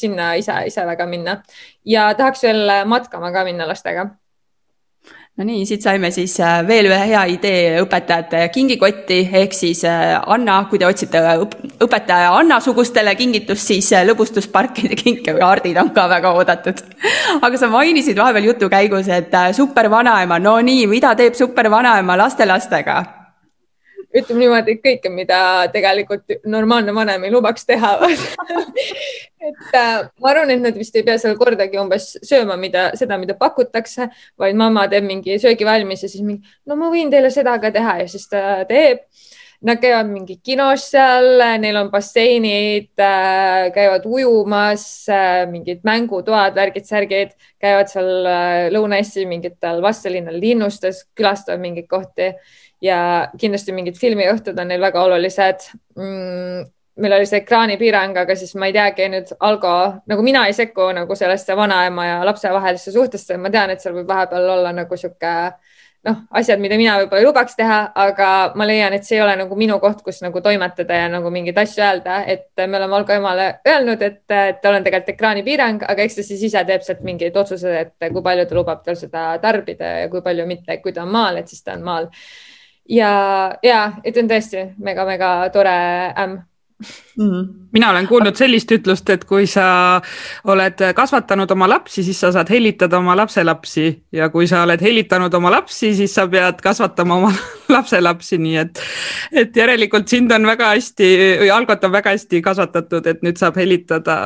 sinna ise, ise väga minna ja tahaks veel matkama ka minna lastega no nii, siit saime siis äh, veel ühe hea idee õpetajate kingikotti ehk siis äh, Anna, kui te otsite õpetaja Anna sugustele kingitust, siis äh, lõbustusparkide kinkekaardid on ka väga oodatud. aga sa mainisid vahepeal jutu käigus, et supervanaema, no nii, mida teeb supervanaema lastelastega? Ütleme niimoodi, et kõike, mida tegelikult normaalne vanem ei lubaks teha et äh, ma arvan, et nad vist ei pea seal kordagi umbes sööma, mida, seda, mida pakutakse, vaid mamma teeb mingi söögi valmis ja siis mingi, no ma võin teile seda ka teha ja siis ta teeb. Nad käivad mingi kinos seal, neil on basseinid äh,, käivad ujumas äh,, mingid mängutoad, värgid-särgid, käivad seal äh, Lõuna-Eesti mingitel vastalinnal linnustes, külastavad mingeid kohti ja kindlasti mingid filmiõhtud on neil väga olulised. Mm, meil oli see ekraanipiirang, aga siis ma ei teagi nüüd Algo, nagu mina ei sekku nagu sellesse vanaema ja lapse vahelisse suhtesse, ma tean, et seal võib vahepeal olla nagu sihuke noh, asjad, mida mina võib-olla ei lubaks teha, aga ma leian, et see ei ole nagu minu koht, kus nagu toimetada ja nagu mingeid asju öelda, et me oleme Algo emale öelnud, et, et tal on tegelikult ekraanipiirang, aga eks ta siis ise teeb sealt mingeid otsuseid, et kui palju ta lubab tal seda tarbida ja kui palju mitte, kui ta on maal, et siis ta on maal. Ja, ja, et on tõesti mega-mega tore ämm mm.. mina olen kuulnud sellist ütlust, et kui sa oled kasvatanud oma lapsi, siis sa saad hellitada oma lapselapsi. Ja kui sa oled hellitanud oma lapsi, siis sa pead kasvatama oma lapselapsi, nii et, et järelikult sind on väga hästi, Algot on väga hästi kasvatatud, et nüüd saab hellitada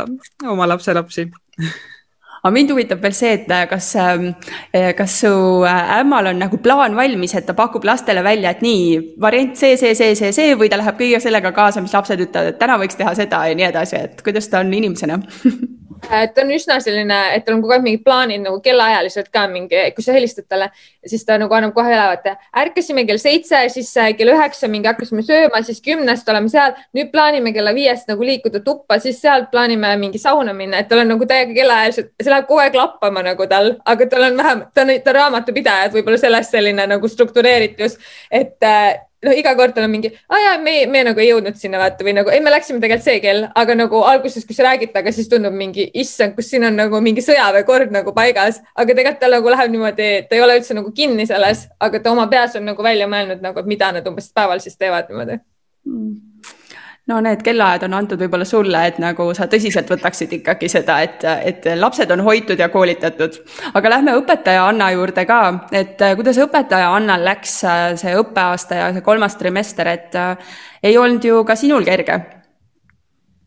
oma lapselapsi aga mind huvitab veel see, et äh, kas, ähm, äh, kas su äh, ämmal on nagu plaan valmis, et ta pakub lastele välja, et nii, variant see, see, see, see, see või ta läheb kõige sellega kaasa, mis lapsed ütlevad, et täna võiks teha seda ja nii edasi, et kuidas ta on inimesena ta on üsna selline, et tal on kogu aeg mingid plaanid nagu kellaajaliselt ka mingi, kui sa helistad talle, siis ta nagu annab kohe ülevaate. ärkasime kell seitse, siis äh, kell üheksa mingi hakkasime sööma, siis kümnest oleme seal. nüüd plaanime kella viiest nagu liikuda tuppa, siis sealt plaanime mingi sauna minna, et tal on nagu täiega kellaajaliselt, see läheb kogu aeg lappama nagu tal, aga tal on vähem, ta on, ta on raamatupidaja, et võib-olla sellest selline nagu struktureeritus, et äh, no iga kord on mingi, aa jaa, me, me nagu ei jõudnud sinna vaata või nagu ei, me läksime tegelikult see kell, aga nagu alguses, kui sa räägid temaga, siis tundub mingi issand, kus siin on nagu mingi sõjaväekord nagu paigas, aga tegelikult tal nagu läheb niimoodi, ta ei ole üldse nagu kinni selles, aga ta oma peas on nagu välja mõelnud nagu, et mida nad umbes päeval siis teevad niimoodi. Mm no need kellaajad on antud võib-olla sulle, et nagu sa tõsiselt võtaksid ikkagi seda, et, et lapsed on hoitud ja koolitatud. aga lähme õpetaja Anna juurde ka, et äh, kuidas õpetaja Annal läks äh, see õppeaasta ja see kolmas trimester, et äh, ei olnud ju ka sinul kerge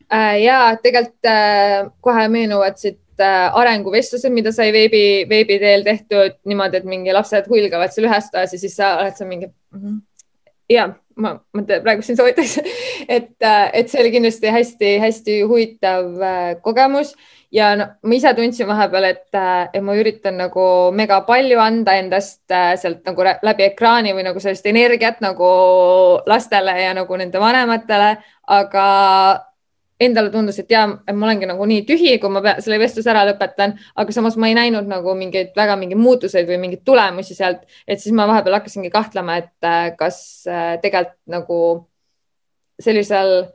ja tegelikult kohe meenuvad siit arenguvestlused, mida sai veebi, veebi teel tehtud niimoodi, et mingi lapsed hulgavad seal ühes toas ja siis sa oled seal mingi mm. -hmm ja ma, ma praegu siin soovitaks, et, et see oli kindlasti hästi-hästi huvitav äh, kogemus. Ja no ma ise tundsin vahepeal, et, äh, et ma üritan nagu mega palju anda endast äh, sealt nagu läbi ekraani või nagu sellist energiat nagu lastele ja nagu nende vanematele, aga endale tundus, et ja ma olengi nagu nii tühi, kui ma selle vestluse ära lõpetan, aga samas ma ei näinud nagu mingeid väga mingeid muutuseid või mingeid tulemusi sealt, et siis ma vahepeal hakkasingi kahtlema, et äh, kas äh, tegelikult nagu sellisel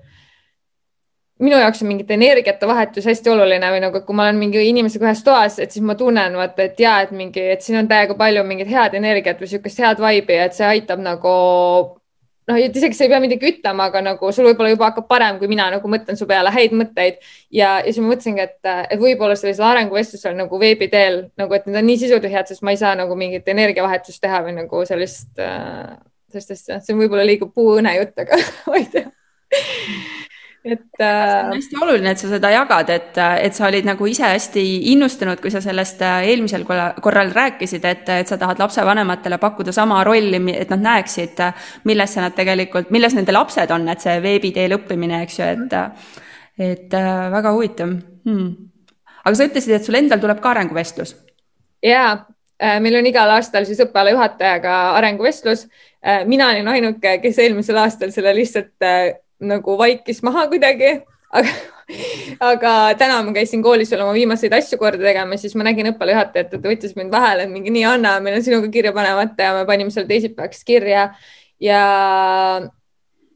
minu jaoks on mingite energiate vahetus hästi oluline või nagu, kui ma olen mingi inimesega ühes toas, et siis ma tunnen vaata, et ja et mingi, et siin on täiega palju mingit head energiat või niisugust head vibe'i, et see aitab nagu noh, et isegi sa ei pea midagi ütlema, aga nagu sul võib-olla juba hakkab parem, kui mina nagu mõtlen su peale häid mõtteid. Ja, ja siis ma mõtlesingi, et, et võib-olla sellisel arenguvestlusel nagu veebi teel nagu, et need on nii sisutühjad, sest ma ei saa nagu mingit energiavahetust teha või nagu sellist äh,, sellist asja, see võib-olla liiga puuõne jutt, aga ma ei tea et äh.... see on hästi oluline, et sa seda jagad, et, et sa olid nagu ise hästi innustunud, kui sa sellest äh, eelmisel korral rääkisid, et, et sa tahad lapsevanematele pakkuda sama rolli, et nad näeksid, millesse nad tegelikult, milles nende lapsed on, et see veebi teel õppimine, eks ju, et, et äh, väga huvitav hmm.. aga sa ütlesid, et sul endal tuleb ka arenguvestlus. ja äh, meil on igal aastal siis õppeala juhatajaga arenguvestlus. mina olin ainuke, kes eelmisel aastal selle lihtsalt nagu vaikis maha kuidagi, aga, aga täna ma käisin koolis veel oma viimaseid asju korda tegemas, siis ma nägin õppealajuhatajat, et ta võttis mind vahele, et mingi nii, Anna, meil on sinuga kirja panemata ja me panime selle teisipäevaks kirja. Ja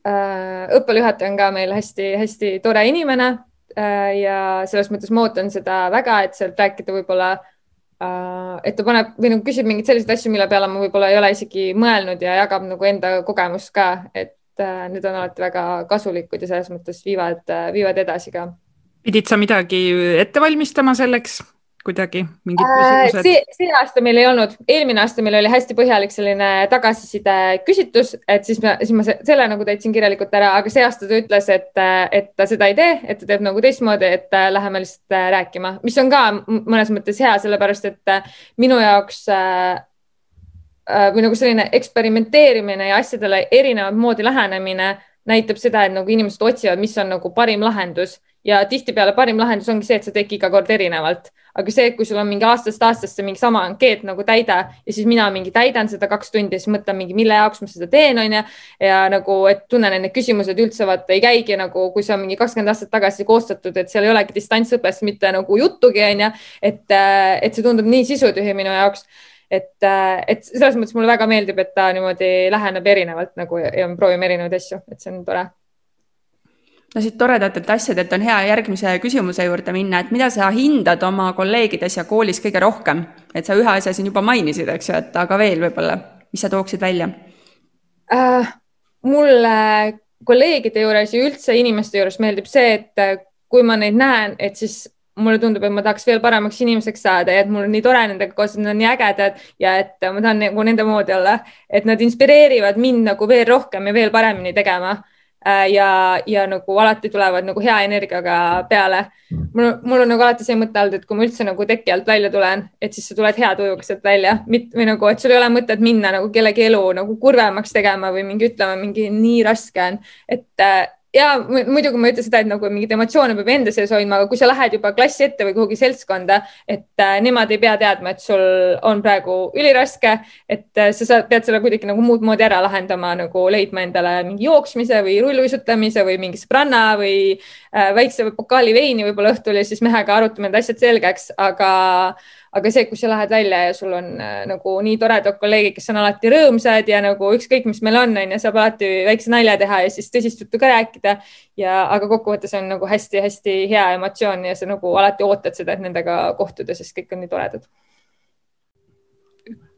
äh, õppealajuhataja on ka meil hästi-hästi tore inimene äh, ja selles mõttes ma ootan seda väga, et sealt rääkida võib-olla äh, et ta paneb või nagu küsib mingeid selliseid asju, mille peale ma võib-olla ei ole isegi mõelnud ja jagab nagu enda kogemust ka, et Äh, need on alati väga kasulikud ja selles mõttes viivad, äh, viivad edasi ka. pidid sa midagi ette valmistama selleks? kuidagi mingid äh, küsimused? see, see aasta meil ei olnud, eelmine aasta meil oli hästi põhjalik selline tagasiside küsitlus, et siis ma, siis ma selle nagu täitsin kirjalikult ära, aga see aasta ta ütles, et, et ta seda ei tee, et ta teeb nagu teistmoodi, et läheme lihtsalt rääkima, mis on ka mõnes mõttes hea, sellepärast et minu jaoks või nagu selline eksperimenteerimine ja asjadele erinevat moodi lähenemine näitab seda, et nagu inimesed otsivad, mis on nagu parim lahendus ja tihtipeale parim lahendus ongi see, et sa teed iga kord erinevalt. aga see, kui sul on mingi aastast aastasse mingi sama ankeet nagu täida ja siis mina mingi täidan seda kaks tundi siis mõtlen mingi, mille jaoks ma seda teen, onju. ja nagu, et tunnen, et need küsimused üldse vaata ei käigi nagu, kui see on mingi kakskümmend aastat tagasi koostatud, et seal ei olegi distantsõppest mitte nagu juttugi, onju. et, äh, et see tundub nii sisutühi minu jaoks et, äh, et selles mõttes mulle väga meeldib, et ta niimoodi läheneb erinevalt nagu ja, ja me proovime erinevaid asju, et see on tore no siit toredatelt asjadelt on hea järgmise küsimuse juurde minna, et mida sa hindad oma kolleegides ja koolis kõige rohkem, et sa ühe asja siin juba mainisid, eks ju, et aga veel võib-olla, mis sa tooksid välja? äh,? mulle kolleegide juures ja üldse inimeste juures meeldib see, et kui ma neid näen, et siis mulle tundub, et ma tahaks veel paremaks inimeseks saada ja et mul on nii tore nendega koos, nad on nii ägedad ja et ma tahan nagu nende moodi olla, et nad inspireerivad mind nagu veel rohkem ja veel paremini tegema. Äh, ja, ja nagu alati tulevad nagu hea energiaga peale. mul, mul on nagu alati see mõte olnud, et kui ma üldse nagu teki alt välja tulen, et siis sa tuled hea tujuga sealt välja, või nagu, et sul ei ole mõtet minna nagu kellegi elu nagu kurvemaks tegema või mingi ütlema, mingi nii raske on, et äh, ja muidugi ma ei ütle seda, et nagu mingeid emotsioone peab enda sees hoidma, aga kui sa lähed juba klassi ette või kuhugi seltskonda, et äh, nemad ei pea teadma, et sul on praegu üliraske, et äh, sa saad, pead selle kuidagi nagu muud moodi ära lahendama, nagu leidma endale mingi jooksmise või rulluisutamise või mingi sõbranna või äh, väikse pokaali veini võib-olla õhtul ja siis mehega arutame need asjad selgeks, aga aga see, kui sa lähed välja ja sul on äh, nagu nii toredad kolleegid, kes on alati rõõmsad ja nagu ükskõik, mis meil on, on ju, saab alati väikse nalja teha ja siis tõsist juttu ka rääkida. ja, aga kokkuvõttes on nagu hästi-hästi hea emotsioon ja sa nagu alati ootad seda, et nendega kohtuda, sest kõik on nii toredad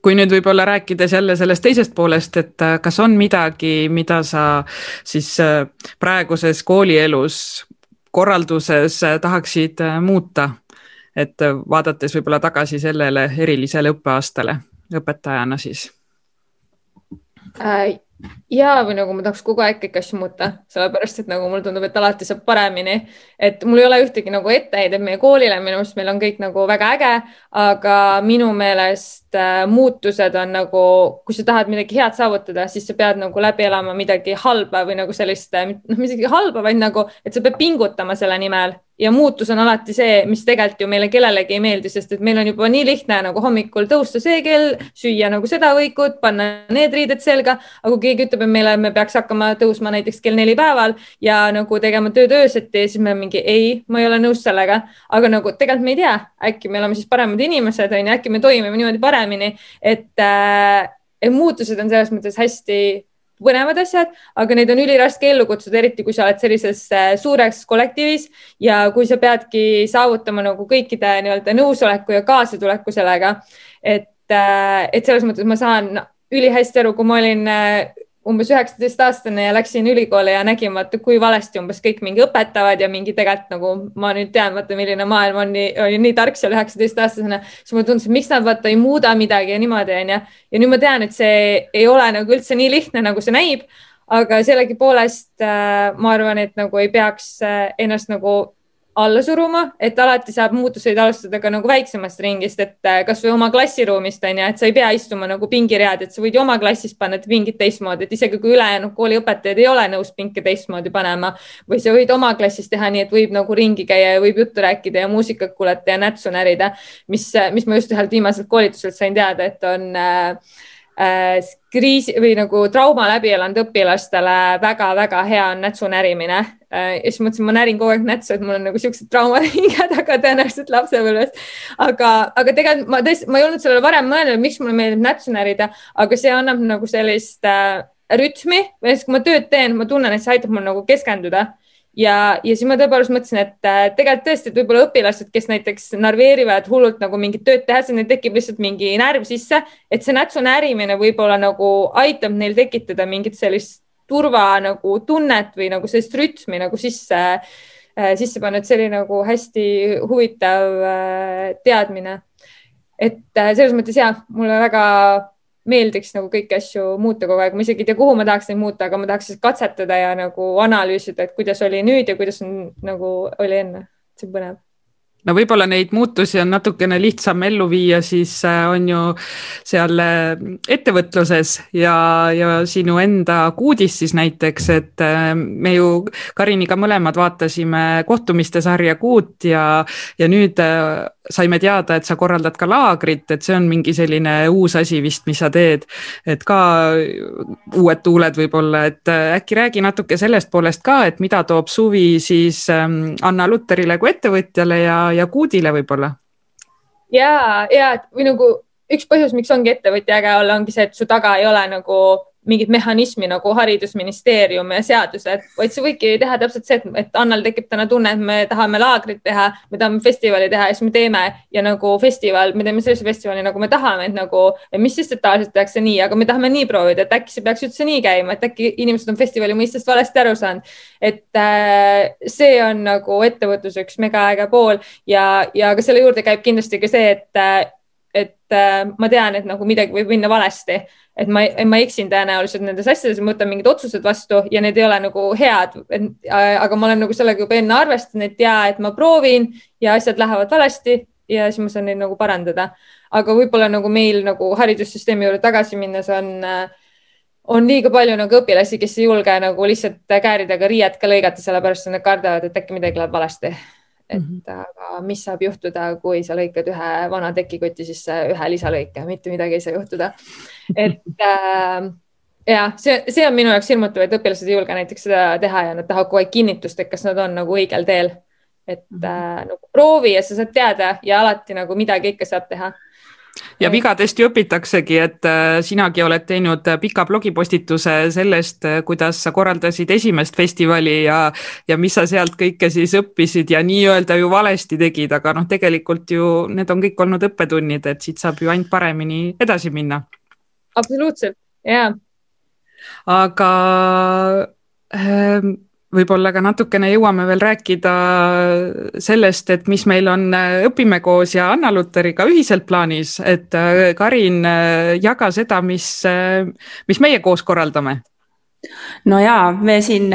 kui nüüd võib-olla rääkides jälle sellest teisest poolest, et äh, kas on midagi, mida sa siis äh, praeguses koolielus, korralduses tahaksid muuta et vaadates võib-olla tagasi sellele erilisele õppeaastale õpetajana siis äh,? ja, või nagu ma tahaks kogu aeg kõiki asju muuta, sellepärast et nagu mulle tundub, et alati saab paremini, et mul ei ole ühtegi nagu etteheidet meie koolile, minu arust meil on kõik nagu väga äge, aga minu meelest äh, muutused on nagu, kui sa tahad midagi head saavutada, siis sa pead nagu läbi elama midagi halba või nagu sellist, äh, noh, midagi halba, vaid nagu, et sa pead pingutama selle nimel ja muutus on alati see, mis tegelikult ju meile kellelegi ei meeldi, sest et meil on juba nii lihtne nagu hommikul tõusta see kell, süüa nagu seda võikut, panna need riided selga, aga kui keegi ütleb, et meile, me peaks hakkama tõusma näiteks kell neli päeval ja nagu tegema tööd öösiti, siis me mingi ei, ma ei ole nõus sellega, aga nagu tegelikult me ei tea, äkki me oleme siis paremad inimesed, on ju, äkki me toimime niimoodi paremini, et äh, muutused on selles mõttes hästi põnevad asjad, aga neid on üliraske ellu kutsuda, eriti kui sa oled sellises äh, suures kollektiivis ja kui sa peadki saavutama nagu kõikide nii-öelda nõusoleku ja kaasatuleku sellega. et, äh, et selles mõttes ma saan ülihästi aru, kui ma olin äh, umbes üheksateistaastane ja läksin ülikooli ja nägin, vaata, kui valesti umbes kõik mingi õpetavad ja mingi tegelikult nagu ma nüüd tean, vaata, milline maailm on nii, oli nii tark seal üheksateistaastasena, siis mulle tundus, et miks nad vaata ei muuda midagi ja niimoodi onju. ja nüüd ma tean, et see ei ole nagu üldse nii lihtne, nagu see näib. aga sellegipoolest äh, ma arvan, et nagu ei peaks äh, ennast nagu alla suruma, et alati saab muutuseid alustada ka nagu väiksemast ringist, et äh, kasvõi oma klassiruumist on ju, et sa ei pea istuma nagu pingiread, et sa võid ju oma klassis panna pingid teistmoodi, et isegi kui ülejäänud kooliõpetajad ei ole nõus pinke teistmoodi panema. Või sa võid oma klassis teha nii, et võib nagu ringi käia ja võib juttu rääkida ja muusikat kuulata ja nätsu närida, mis, mis ma just ühelt viimaselt koolituselt sain teada, et on äh, kriisi või nagu trauma läbi elanud õpilastele väga-väga hea on nätsu närimine äh,. ja siis mõtlesin, ma närin kogu aeg nätsu, et mul on nagu siuksed traumad hinge taga tõenäoliselt lapsepõlvest. aga, aga tegelikult ma tõesti, ma ei olnud sellele varem mõelnud, miks mulle meeldib nätsu närida, aga see annab nagu sellist äh, rütmi või siis, kui ma tööd teen, ma tunnen, et see aitab mul nagu keskenduda ja, ja siis ma tõepoolest mõtlesin, et äh, tegelikult tõesti, et võib-olla õpilased, kes näiteks narveerivad hullult nagu mingit tööd tehes, neil tekib lihtsalt mingi närv sisse, et see nätsu närimine võib-olla nagu aitab neil tekitada mingit sellist turva nagu tunnet või nagu sellist rütmi nagu sisse äh,, sisse panna, et see oli nagu hästi huvitav äh, teadmine. et selles mõttes ja mulle väga meeldiks nagu kõiki asju muuta kogu aeg, ma isegi ei tea, kuhu ma tahaks neid muuta, aga ma tahaks katsetada ja nagu analüüsida, et kuidas oli nüüd ja kuidas on nagu oli enne. see on põnev no võib-olla neid muutusi on natukene lihtsam ellu viia, siis äh, on ju seal äh, ettevõtluses ja, ja sinu enda kuudis siis näiteks, et äh, me ju Kariniga mõlemad vaatasime kohtumiste sarja Kuut ja, ja nüüd saime teada, et sa korraldad ka laagrit, et see on mingi selline uus asi vist, mis sa teed. et ka uued tuuled võib-olla, et äkki räägi natuke sellest poolest ka, et mida toob suvi siis ähm, Anna Luterile kui ettevõtjale ja ja Kuudile võib-olla? ja, ja või nagu üks põhjus, miks ongi ettevõtja äge olla, ongi see, et su taga ei ole nagu mingit mehhanismi nagu haridusministeerium ja seadused, vaid sa võidki teha täpselt see, et, et Annal tekib täna tunne, et me tahame laagrit teha, me tahame festivali teha ja siis me teeme ja nagu festival, me teeme sellise festivali, nagu me tahame, et nagu, mis sest, et tavaliselt tehakse nii, aga me tahame nii proovida, et äkki see peaks üldse nii käima, et äkki inimesed on festivali mõistest valesti aru saanud. et äh, see on nagu ettevõtluse üks megaäge pool ja, ja ka selle juurde käib kindlasti ka see, et äh, et äh, ma tean, et nagu midagi võib minna valesti et ma, ma eksin tõenäoliselt nendes asjades, ma võtan mingid otsused vastu ja need ei ole nagu head, aga ma olen nagu sellega juba enne arvestanud, et ja, et ma proovin ja asjad lähevad valesti ja siis ma saan neid nagu parandada. aga võib-olla nagu meil nagu haridussüsteemi juurde tagasi minnes on on liiga palju nagu õpilasi, kes ei julge nagu lihtsalt kääridega riiet ka lõigata, sellepärast et nad kardavad, et äkki midagi läheb valesti et mm -hmm. aga mis saab juhtuda, kui sa lõikad ühe vana tekikoti sisse ühe lisalõike, mitte midagi ei saa juhtuda. et äh, ja see, see on minu jaoks hirmutav, et õpilased ei julge näiteks seda teha ja nad tahavad kogu aeg kinnitust, et kas nad on nagu õigel teel. et mm -hmm. äh, nagu proovi ja sa saad teada ja alati nagu midagi ikka saab teha ja vigadest ju õpitaksegi, et äh, sinagi oled teinud äh, pika blogipostituse sellest, äh, kuidas sa korraldasid esimest festivali ja, ja mis sa sealt kõike siis õppisid ja nii-öelda ju valesti tegid, aga noh, tegelikult ju need on kõik olnud õppetunnid, et siit saab ju ainult paremini edasi minna. absoluutselt, jaa. aga ähm, võib-olla ka natukene jõuame veel rääkida sellest, et mis meil on äh, Õpime koos ja Anna Luteriga ühiselt plaanis, et äh, Karin, äh, jaga seda, mis, mis meie koos korraldame. No jaa, me siin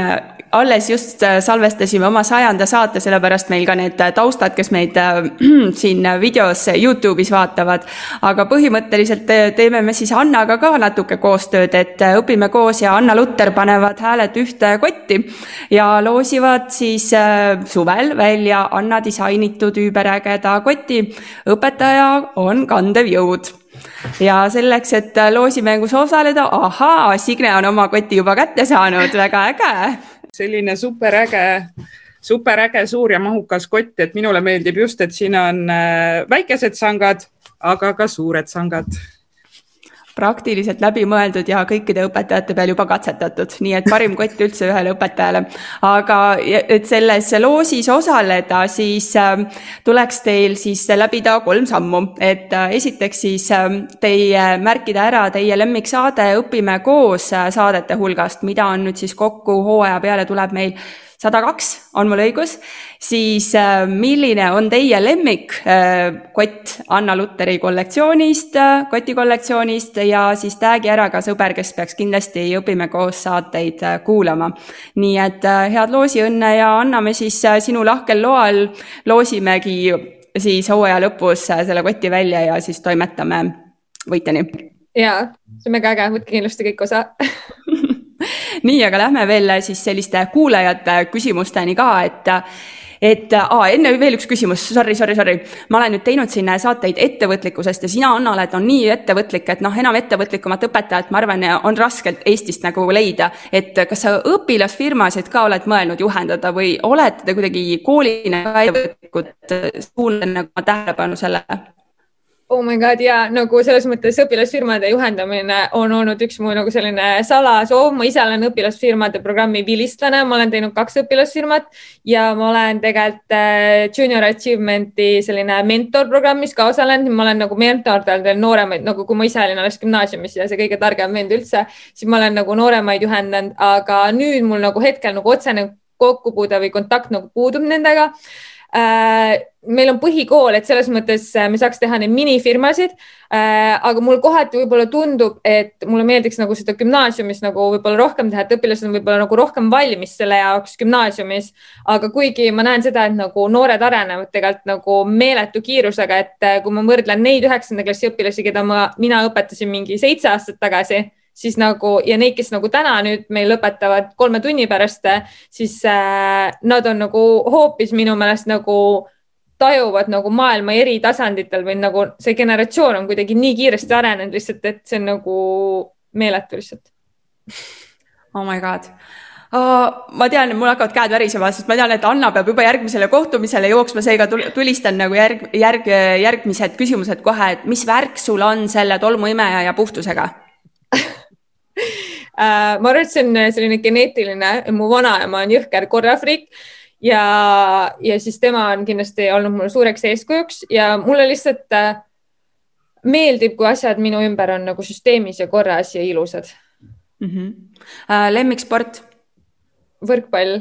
alles just äh, salvestasime oma sajanda saate, sellepärast meil ka need äh, taustad, kes meid siin videos Youtube'is vaatavad. aga põhimõtteliselt teeme me siis Annaga ka natuke koostööd, et õpime koos ja Anna Lutter panevad hääled ühte kotti ja loosivad siis suvel välja Anna disainitud üüberägeda koti. õpetaja on kandev jõud ja selleks, et loosimängus osaleda, ahaa, Signe on oma koti juba kätte saanud, väga äge. Selline superäge, superäge suur ja mahukas kott, et minule meeldib just, et siin on äh, väikesed sangad, aga ka suured sangad praktiliselt läbimõeldud ja kõikide õpetajate peal juba katsetatud, nii et parim kott üldse ühele õpetajale. aga et selles loosis osaleda, siis äh, tuleks teil siis läbida kolm sammu, et äh, esiteks siis äh, teie märkida ära teie lemmiksaade Õpime koos saadete hulgast, mida on nüüd siis kokku hooaja peale tuleb meil sada kaks, on mul õigus, siis äh, milline on teie lemmikkott äh, Anna Lutteri kollektsioonist, äh, kotikollektsioonist ja siis tag'i ära ka sõber, kes peaks kindlasti Õpime koos saateid kuulama. nii et head loosiõnne ja anname siis sinu lahkel loal, loosimegi siis hooaja lõpus selle koti välja ja siis toimetame võitjani. ja, see on väga äge, võtke kindlasti kõik osa nii, aga lähme veel siis selliste kuulajate küsimusteni ka, et et aa, enne veel üks küsimus, sorry, sorry, sorry. ma olen nüüd teinud siin saateid ettevõtlikkusest ja sina, Anna, oled, on nii ettevõtlik, et noh, enam ettevõtlikumat õpetajat, ma arvan, on raske Eestist nagu leida. et kas sa õpilasfirmasid ka oled mõelnud juhendada või olete te kuidagi koolina ka ettevõtlikud, suunate nagu tähelepanu sellele? Oh my god ja nagu selles mõttes õpilasfirmade juhendamine on olnud üks mu nagu selline salasoov, ma ise olen õpilasfirmade programmi vilistlane, ma olen teinud kaks õpilasfirmat ja ma olen tegelikult äh, Junior Achievementi selline mentorprogrammis ka osalenud, ma olen nagu mentordanud nooremaid, nagu kui ma ise olin alles gümnaasiumis ja see kõige targem vend üldse, siis ma olen nagu nooremaid juhendanud, aga nüüd mul nagu hetkel nagu otsene kokkupuude või kontakt nagu puudub nendega meil on põhikool, et selles mõttes äh, me saaks teha neid minifirmasid. Äh, aga mul kohati võib-olla tundub, et mulle meeldiks nagu seda gümnaasiumis nagu võib-olla rohkem teha, et õpilased on võib-olla nagu rohkem valmis selle jaoks gümnaasiumis. aga kuigi ma näen seda, et nagu noored arenevad tegelikult nagu meeletu kiirusega, et kui ma võrdlen neid üheksanda klassi õpilasi, keda ma, mina õpetasin mingi seitse aastat tagasi siis nagu ja neid, kes nagu täna nüüd meil lõpetavad kolme tunni pärast, siis äh, nad on nagu hoopis minu meelest nagu tajuvad nagu maailma eri tasanditel või nagu see generatsioon on kuidagi nii kiiresti arenenud lihtsalt, et see on nagu meeletu lihtsalt. Oh my god uh,. ma tean, mul hakkavad käed värisema, sest ma tean, et Anna peab juba järgmisele kohtumisele jooksma, seega tulistan nagu järg, järg, järgmised küsimused kohe, et mis värk sul on selle tolmuimeja ja puhtusega. ma arvan, et see on selline geneetiline, mu vanaema on jõhker korrafriik ja, ja siis tema on kindlasti olnud mulle suureks eeskujuks ja mulle lihtsalt äh, meeldib, kui asjad minu ümber on nagu süsteemis ja korras ja ilusad mm. -hmm. Lemmiksport? võrkpall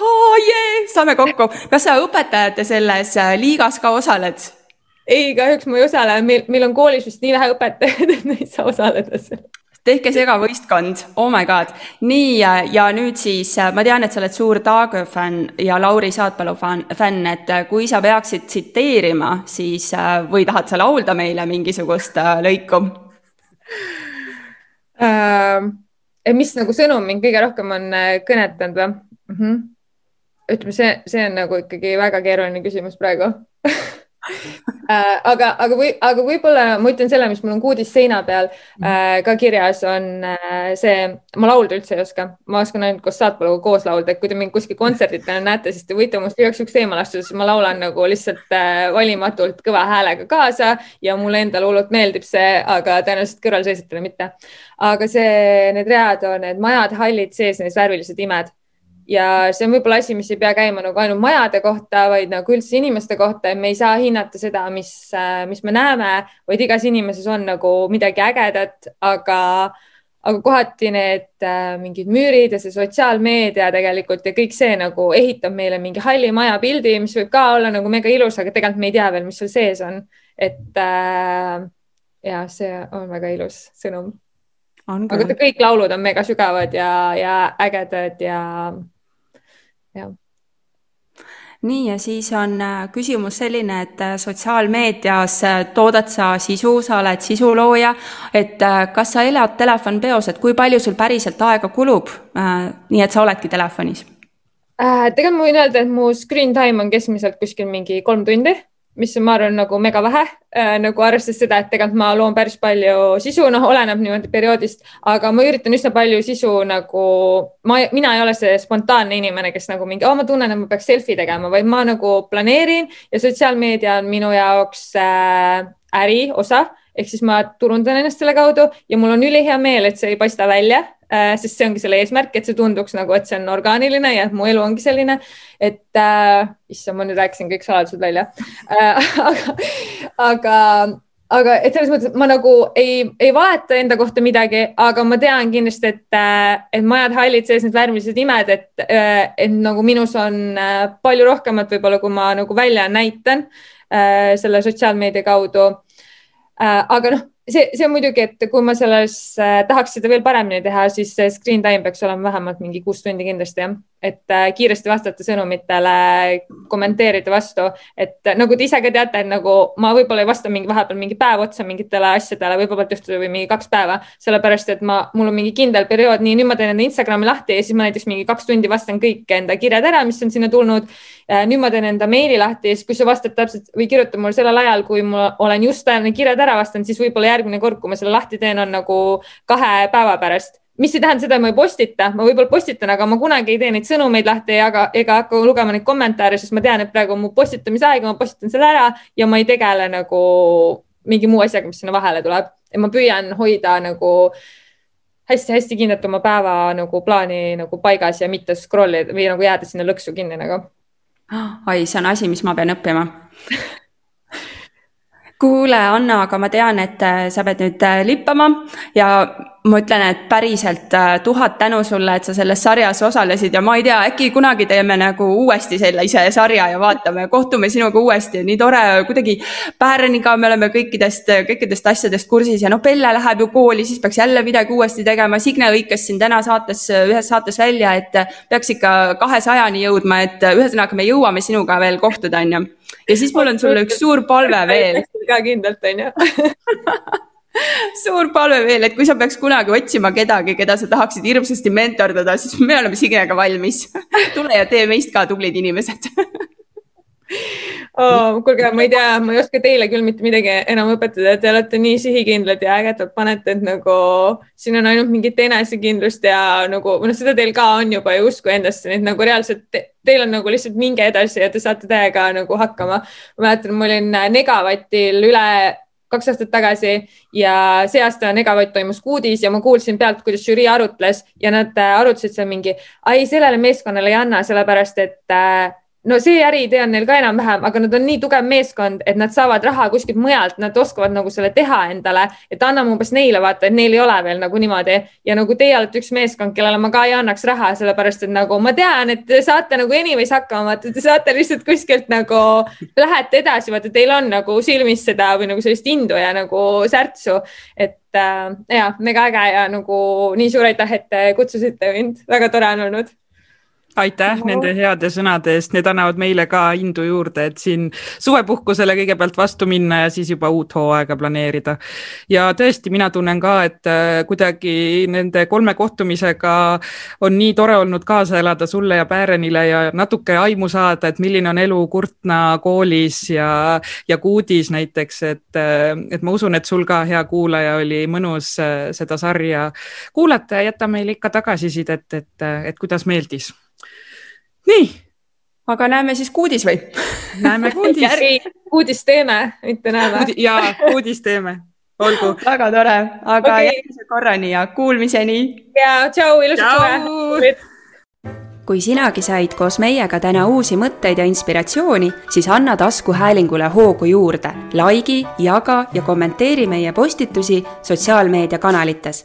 oh,. Yeah, saame kokku, kas sa õpetajate selles äh, liigas ka osaled? ei, kahjuks ma ei osale, meil, meil on koolis vist nii vähe õpetajaid, et me ei saa osaleda seal tehke segavõistkond, oh my god. nii ja nüüd siis ma tean, et sa oled suur Taage fänn ja Lauri Saatpalu fänn, et kui sa peaksid tsiteerima, siis või tahad sa laulda meile mingisugust lõiku äh,? mis nagu sõnum mind kõige rohkem on äh, kõnetanud või mm? -hmm. ütleme, see, see on nagu ikkagi väga keeruline küsimus praegu Äh, aga, aga või, aga võib-olla ma ütlen selle, mis mul on kuudis seina peal äh, ka kirjas, on äh, see, ma laulda üldse ei oska, ma oskan ainult koos saatpaluga koos laulda, et kui te mind kuskil kontserditel näete, siis te võite minust igaks juhuks eemale astuda, sest ma laulan nagu lihtsalt valimatult kõva häälega kaasa ja mulle endale hullult meeldib see, aga tõenäoliselt kõrvalseisjatele mitte. aga see, need read on need majad, hallid sees, need värvilised imed ja see on võib-olla asi, mis ei pea käima nagu ainult majade kohta, vaid nagu üldse inimeste kohta, et me ei saa hinnata seda, mis, mis me näeme, vaid igas inimeses on nagu midagi ägedat, aga, aga kohati need äh, mingid müürid ja see sotsiaalmeedia tegelikult ja kõik see nagu ehitab meile mingi halli maja pildi, mis võib ka olla nagu mega ilus, aga tegelikult me ei tea veel, mis seal sees on. et äh, ja see on väga ilus sõnum. aga kõik laulud on mega sügavad ja, ja ägedad ja jah nii, ja siis on äh, küsimus selline, et äh, sotsiaalmeedias äh, toodad sa sisu, sa oled sisulooja, et kas sa elad telefonpeos, et kui palju sul päriselt aega kulub, nii et sa oledki telefonis? tegelikult ma võin öelda, et mu screen time on keskmiselt kuskil mingi kolm tundi mis ma arvan nagu mega vähe äh,, nagu arvestades seda, et tegelikult ma loon päris palju sisu, noh, oleneb niimoodi perioodist, aga ma üritan üsna palju sisu nagu, ma, mina ei ole see spontaanne inimene, kes nagu mingi oh,, ma tunnen, et ma peaks selfie tegema, vaid ma nagu planeerin ja sotsiaalmeedia on minu jaoks äh, äri osa ehk siis ma turundan ennast selle kaudu ja mul on ülihea meel, et see ei paista välja äh,, sest see ongi selle eesmärk, et see tunduks nagu, et see on orgaaniline ja mu elu ongi selline, et äh, issand, ma nüüd rääkisin kõik saladused välja äh,. aga, aga aga et selles mõttes, ma nagu ei, ei valeta enda kohta midagi, aga ma tean kindlasti, et, äh, et majad hallid sees, need värvilised imed, et, äh, et nagu minus on äh, palju rohkemat võib-olla, kui ma nagu välja näitan selle sotsiaalmeedia kaudu Äh, aga noh, see, see muidugi, et kui ma selles äh, tahaks seda veel paremini teha, siis screen time peaks olema vähemalt mingi kuus tundi kindlasti jah. Et äh, kiiresti vastata sõnumitele, kommenteerida vastu, et äh, nagu te ise ka teate, et nagu ma võib-olla ei vasta mingi vahepeal mingi päev otsa mingitele asjadele, võib-olla juhtuda või mingi kaks päeva, sellepärast et ma, mul on mingi kindel periood, nii nüüd ma teen enda Instagrami lahti ja siis ma näiteks mingi kaks tundi vastan kõik enda kirjad ära, mis on sinna tulnud. Äh, nüüd ma teen enda meili lahti ja siis, kui sa vastad täpselt või kirjutad mulle sellel ajal, kui ma olen just kirjad ära vastanud, siis võib-olla järgmine kord, kui ma selle lahti teen, on nagu kahe päeva pärast mis ei tähenda seda, et ma ei postita, ma võib-olla postitan, aga ma kunagi ei tee neid sõnumeid lahti ega, ega hakka lugema neid kommentaare, sest ma tean, et praegu on mu postitamise aeg ja ma postitan selle ära ja ma ei tegele nagu mingi muu asjaga, mis sinna vahele tuleb. ja ma püüan hoida nagu hästi-hästi kindlalt oma päeva nagu plaani nagu paigas ja mitte scroll ida või nagu jääda sinna lõksu kinni nagu. oi, see on asi, mis ma pean õppima kuule, Anna, aga ma tean, et äh, sa pead nüüd äh, lippama ja ma ütlen, et päriselt äh, tuhat tänu sulle, et sa selles sarjas osalesid ja ma ei tea, äkki kunagi teeme nagu uuesti sellise sarja ja vaatame, kohtume sinuga uuesti, nii tore, kuidagi Päärniga me oleme kõikidest, kõikidest asjadest kursis ja noh, Pelle läheb ju kooli, siis peaks jälle midagi uuesti tegema. Signe hõikas siin täna saates, ühes saates välja, et peaks ikka kahesajani jõudma, et ühesõnaga me jõuame sinuga veel kohtuda, onju ja siis mul on sulle üks suur palve veel. ka kindlalt, onju suur palve veel, et kui sa peaks kunagi otsima kedagi, keda sa tahaksid hirmsasti mentordada, siis me oleme Signega valmis. tule ja tee meist ka tublid inimesed oh,. kuulge, ma ei tea, ma ei oska teile küll mitte midagi enam õpetada, te olete nii sihikindlad ja ägedalt panete, et nagu siin on ainult mingit enesekindlust ja nagu, noh, seda teil ka on juba ja usku endasse, nii et nagu reaalselt te, teil on nagu lihtsalt minge edasi ja te saate täiega nagu hakkama. ma mäletan, ma olin Negavatil üle kaks aastat tagasi ja see aasta Negavott toimus Kuudis ja ma kuulsin pealt, kuidas žürii arutles ja nad äh, arutasid seal mingi, ai, sellele meeskonnale ei anna, sellepärast et äh, no see äriidee on neil ka enam-vähem, aga nad on nii tugev meeskond, et nad saavad raha kuskilt mujalt, nad oskavad nagu selle teha endale, et anname umbes neile vaata, et neil ei ole veel nagu niimoodi. Ja nagu teie olete üks meeskond, kellele ma ka ei annaks raha, sellepärast et nagu ma tean, et te saate nagu anyways hakkama, vaata, te saate lihtsalt kuskilt nagu lähete edasi, vaata, teil on nagu silmis seda või nagu sellist indu ja nagu särtsu, et äh, ja mega äge ja nagu nii suur aitäh, et te kutsusite mind, väga tore on olnud aitäh no. nende heade sõnade eest, need annavad meile ka indu juurde, et siin suvepuhkusele kõigepealt vastu minna ja siis juba uut hooaega planeerida. ja tõesti, mina tunnen ka, et äh, kuidagi nende kolme kohtumisega on nii tore olnud kaasa elada sulle ja Päärenile ja natuke aimu saada, et milline on elu Kurtna koolis ja, ja Kuudis näiteks, et, äh, et ma usun, et sul ka, hea kuulaja, oli mõnus äh, seda sarja kuulata ja jäta meile ikka tagasisidet, et, et, et kuidas meeldis nii. aga näeme siis kuudis või? näeme kuudis kuudis teeme, mitte näeme. ja kuudis teeme, olgu. väga tore, aga okay. järgmise korrani ja kuulmiseni. ja tšau, ilusat suve kui sinagi said koos meiega täna uusi mõtteid ja inspiratsiooni, siis anna taskuhäälingule hoogu juurde, likei, jaga ja kommenteeri meie postitusi sotsiaalmeediakanalites